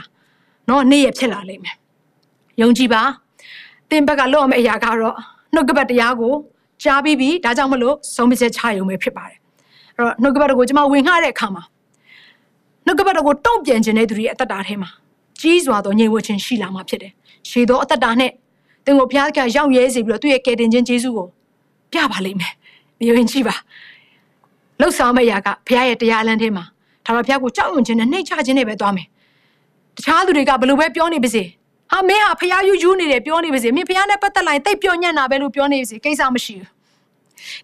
နော်နေ့ရက်ဖြစ်လာလိမ့်မယ်။ယုံကြည်ပါ။သင်ဘက်ကလုပ်ရမယ့်အရာကတော့နှုတ်ကပတ်တရားကိုကြားပြီးပြီဒါကြောင့်မလို့ဆုံးဖြတ်ချက်ချရုံပဲဖြစ်ပါတယ်။အဲ့တော့နှုတ်ကပတ်တော်ကိုကျွန်မဝင်ငှတဲ့အခါမှာ နှုတ်ကပတ်တော်ကိုတုံ့ပြန်ခြင်းတဲ့သူတွေရဲ့အသက်တာထဲမှာကြီးစွာသောညှိဝှခြင်းရှိလာမှာဖြစ်တယ်။ရှေသောအသက်တာနဲ့သင်ကိုဘုရားကရောက်ရဲစေပြီးတော့သူ့ရဲ့ကယ်တင်ခြင်းကျေးဇူးကိုပြပါလိမ့်မယ်။မြင်ရင်ကြည့်ပါ။လှုပ်ဆောင်မယ့်အရာကဘုရားရဲ့တရားလမ်းထဲမှာဒါတော့ဘုရားကိုကြောက်ရွံ့ခြင်းနဲ့နှိမ့်ချခြင်းနဲ့ပဲသွားမယ်။တခြားသူတွေကဘလို့ပဲပြောနေပါစေ။ဟာမင်းဟာဖះယူယူနေတယ်ပြောနေပါစေ။မင်းဖះနဲ့ပတ်သက်လာရင်တိတ်ပြောညံ့တာပဲလို့ပြောနေပါစေ။ကိစ္စမရှိဘူး။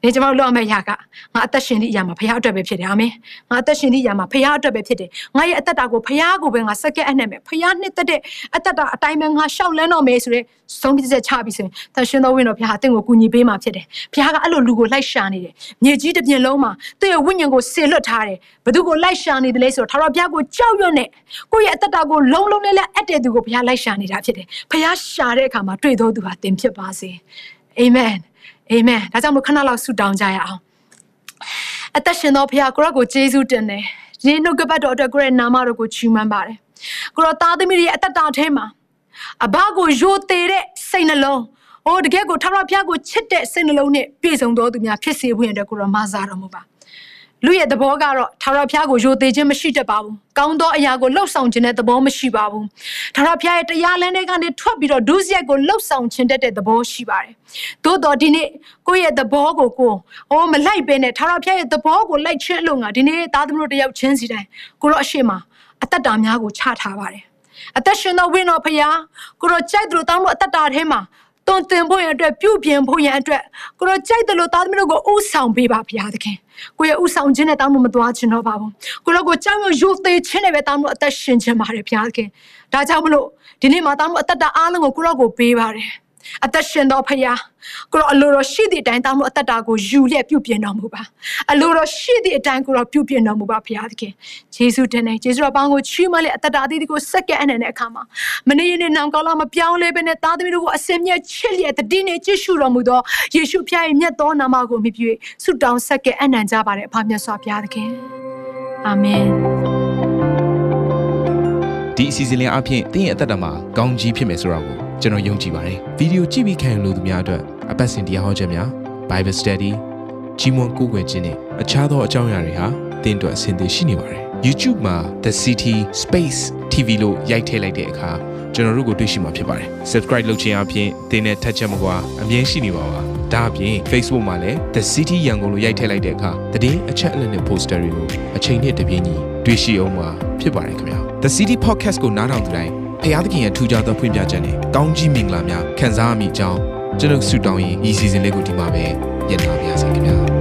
နေကျွန်တော်တို့လုပ်ရမယ့်အရာကငါအသက်ရှင်သည့်အရာမှာဖခင်အတွက်ပဲဖြစ်တယ်အာမင်ငါအသက်ရှင်သည့်အရာမှာဖခင်အတွက်ပဲဖြစ်တယ်ငါရဲ့အသက်တာကိုဖခင်ကိုပဲငါစက္ကက်အနှံ့မယ်ဖခင်နှစ်သက်တဲ့အသက်တာအတိုင်းပဲငါရှောက်လန်းတော့မယ်ဆိုတဲ့ဆုံးဖြတ်ချက်ချပြီးဆိုရင်သရှင်တော်ဝိညာဉ်တော်ဖခင်အသင်ကိုကူညီပေးမှာဖြစ်တယ်ဖခင်ကအဲ့လိုလူကိုလိုက်ရှာနေတယ်မြေကြီးတစ်ပြင်လုံးမှာသူ့ရဲ့ဝိညာဉ်ကိုဆေလွတ်ထားတယ်ဘသူကိုလိုက်ရှာနေတယ်လဲဆိုတော့ထာဝရဘုရားကိုကြောက်ရွံ့နဲ့ကိုယ့်ရဲ့အသက်တာကိုလုံးလုံးနဲ့လက်အပ်တဲ့သူကိုဘုရားလိုက်ရှာနေတာဖြစ်တယ်ဖခင်ရှာတဲ့အခါမှာတွေ့တော်သူဟာသင်ဖြစ်ပါစေအာမင် အာမင်ဒါကြောင့်မို့ခဏလောက်ဆုတောင်းကြရအောင်အသက်ရှင်သောဖခင်ကိုရောကိုယေရှုတင်တယ်ဒီနှုတ်ကပတ်တော်အတွက်ကိုရဲ့နာမတော်ကိုချီးမွမ်းပါတယ်ကိုရောသားသမီးတွေရဲ့အသက်တာထဲမှာအဘကိုယိုသေးတဲ့စိတ်နှလုံးအိုးတကယ်ကိုထာဝရဘုရားကိုချစ်တဲ့စိတ်နှလုံးနဲ့ပြည့်စုံတော်သူများဖြစ်စေဖို့ရတဲ့ကိုရောမဆာတော်မူပါ လူရဲ့သဘောကတော့ထာဝရဘုရားကိုယိုသေးခြင်းမရှိတတ်ပါဘူး။ကောင်းသောအရာကိုလှုပ်ဆောင်ခြင်းတဲ့သဘောမရှိပါဘူး။ထာဝရဘုရားရဲ့တရားလမ်းတွေကနေထွက်ပြီးတော့ဒုစရိုက်ကိုလှုပ်ဆောင်ခြင်းတတ်တဲ့သဘောရှိပါတယ်။သို့တော်ဒီနေ့ကိုယ့်ရဲ့သဘောကိုကိုအိုးမလိုက်ပဲနဲ့ထာဝရဘုရားရဲ့သဘောကိုလိုက်ခြင်းအလို့ငါဒီနေ့သားသမီးတို့တယောက်ချင်းစီတိုင်းကိုတော့အရှိမအသက်တာများကိုချထားပါတယ်။အသက်ရှင်သောဝိညာဉ်တော်ဖရာကိုတော့ကြိုက်သူတို့တောင်းလို့အသက်တာထဲမှာ တွန်တင်ဖို့ရန်အတွက်ပြုပြင်ဖို့ရန်အတွက်ကိုတော့ကြိုက်တယ်လို့သားသမီးတို့ကိုဥဆောင်ပေးပါဘုရားသခင်ကိုရဲ့ဥဆောင်ခြင်းနဲ့တောင်းလို့မသွားခြင်းတော့ပါဘူးကိုတော့ကိုကြောက်ရွံ့ရိုသေခြင်းနဲ့ပဲတောင်းလို့အသက်ရှင်ခြင်းပါတယ်ဘုရားသခင်ဒါကြောင့်မလို့ဒီနေ့မှာတောင်းလို့အသက်တာအားလုံးကိုကိုတော့ကိုပေးပါတယ် အသက်ရှင်တော်ဖရာကိုရောအလိုတော်ရှိသည့်အတိုင်းတောင်းလို့အသက်တာကိုယူလျက်ပြုပြင်တော်မူပါအလိုတော်ရှိသည့်အတိုင်းကိုရောပြုပြင်တော်မူပါဖရာသခင်ယေရှုတင်နေယေရှုတော်ပေါင်းကိုချီးမွမ်းလက်အသက်တာအသီးကိုစက္ကန့်အနံ့တဲ့အခါမှာမနေ့ရက်နေ့နောင်ကောင်းလာမပြောင်းလဲပဲနဲ့သားသမီးတို့ကိုအစင်မြတ်ချစ်လျက်တည်နေကြည့်ရှုတော်မူသောယေရှုဖရာရဲ့မြတ်သောနာမကိုမြည်ပြီးဆုတောင်းစက္ကန့်အနံ့ကြပါတယ်အဖမြတ်စွာဘုရားသခင်အာမင်ဒီအစီအစဉ်လေးအပြင်တင်းရဲ့အသက်တာမှာကောင်းကြီးဖြစ်မယ်ဆိုတာကို ကျွန်တော်ယုံကြည်ပါတယ်ဗီဒီယိုကြည့်ပြီးခံယူလို့သူများအတွက်အပတ်စဉ်တရားဟောခြင်းများ Bible Study ကြီးမွန်ကိုးကွယ်ခြင်းနဲ့အခြားသောအကြောင်းအရာတွေဟာတင်းအတွက်အဆင်သင့်ရှိနေပါတယ် YouTube မှာ The City Space TV လို့ရိုက်ထည့်လိုက်တဲ့အခါကျွန်တော်တို့ကိုတွေ့ရှိမှာဖြစ်ပါတယ် Subscribe လုပ်ခြင်းအပြင်တင်းနဲ့ထက်ချက်မကွာအမြင်ရှိနေပါပါဒါအပြင် Facebook မှာလည်း The City ရန်ကုန်လို့ရိုက်ထည့်လိုက်တဲ့အခါတည်အချက်အလက်နဲ့ poster တွေကိုအချိန်နဲ့တပြေးညီတွေ့ရှိအောင်မှာဖြစ်ပါတယ်ခင်ဗျာ The City Podcast ကိုနားထောင်သူတိုင်း ဖျားသခင်ရဲ့ထူကြသောဖွင့်ပြချက်နဲ့ကောင်းကြီးမင်္ဂလာများခံစားမိကြောင်းကျွန်ုပ်ဆုတောင်းရင်ဤစီစဉ်လေးကိုဒီမှာပဲညှိနှိုင်းပါရစေခင်ဗျာ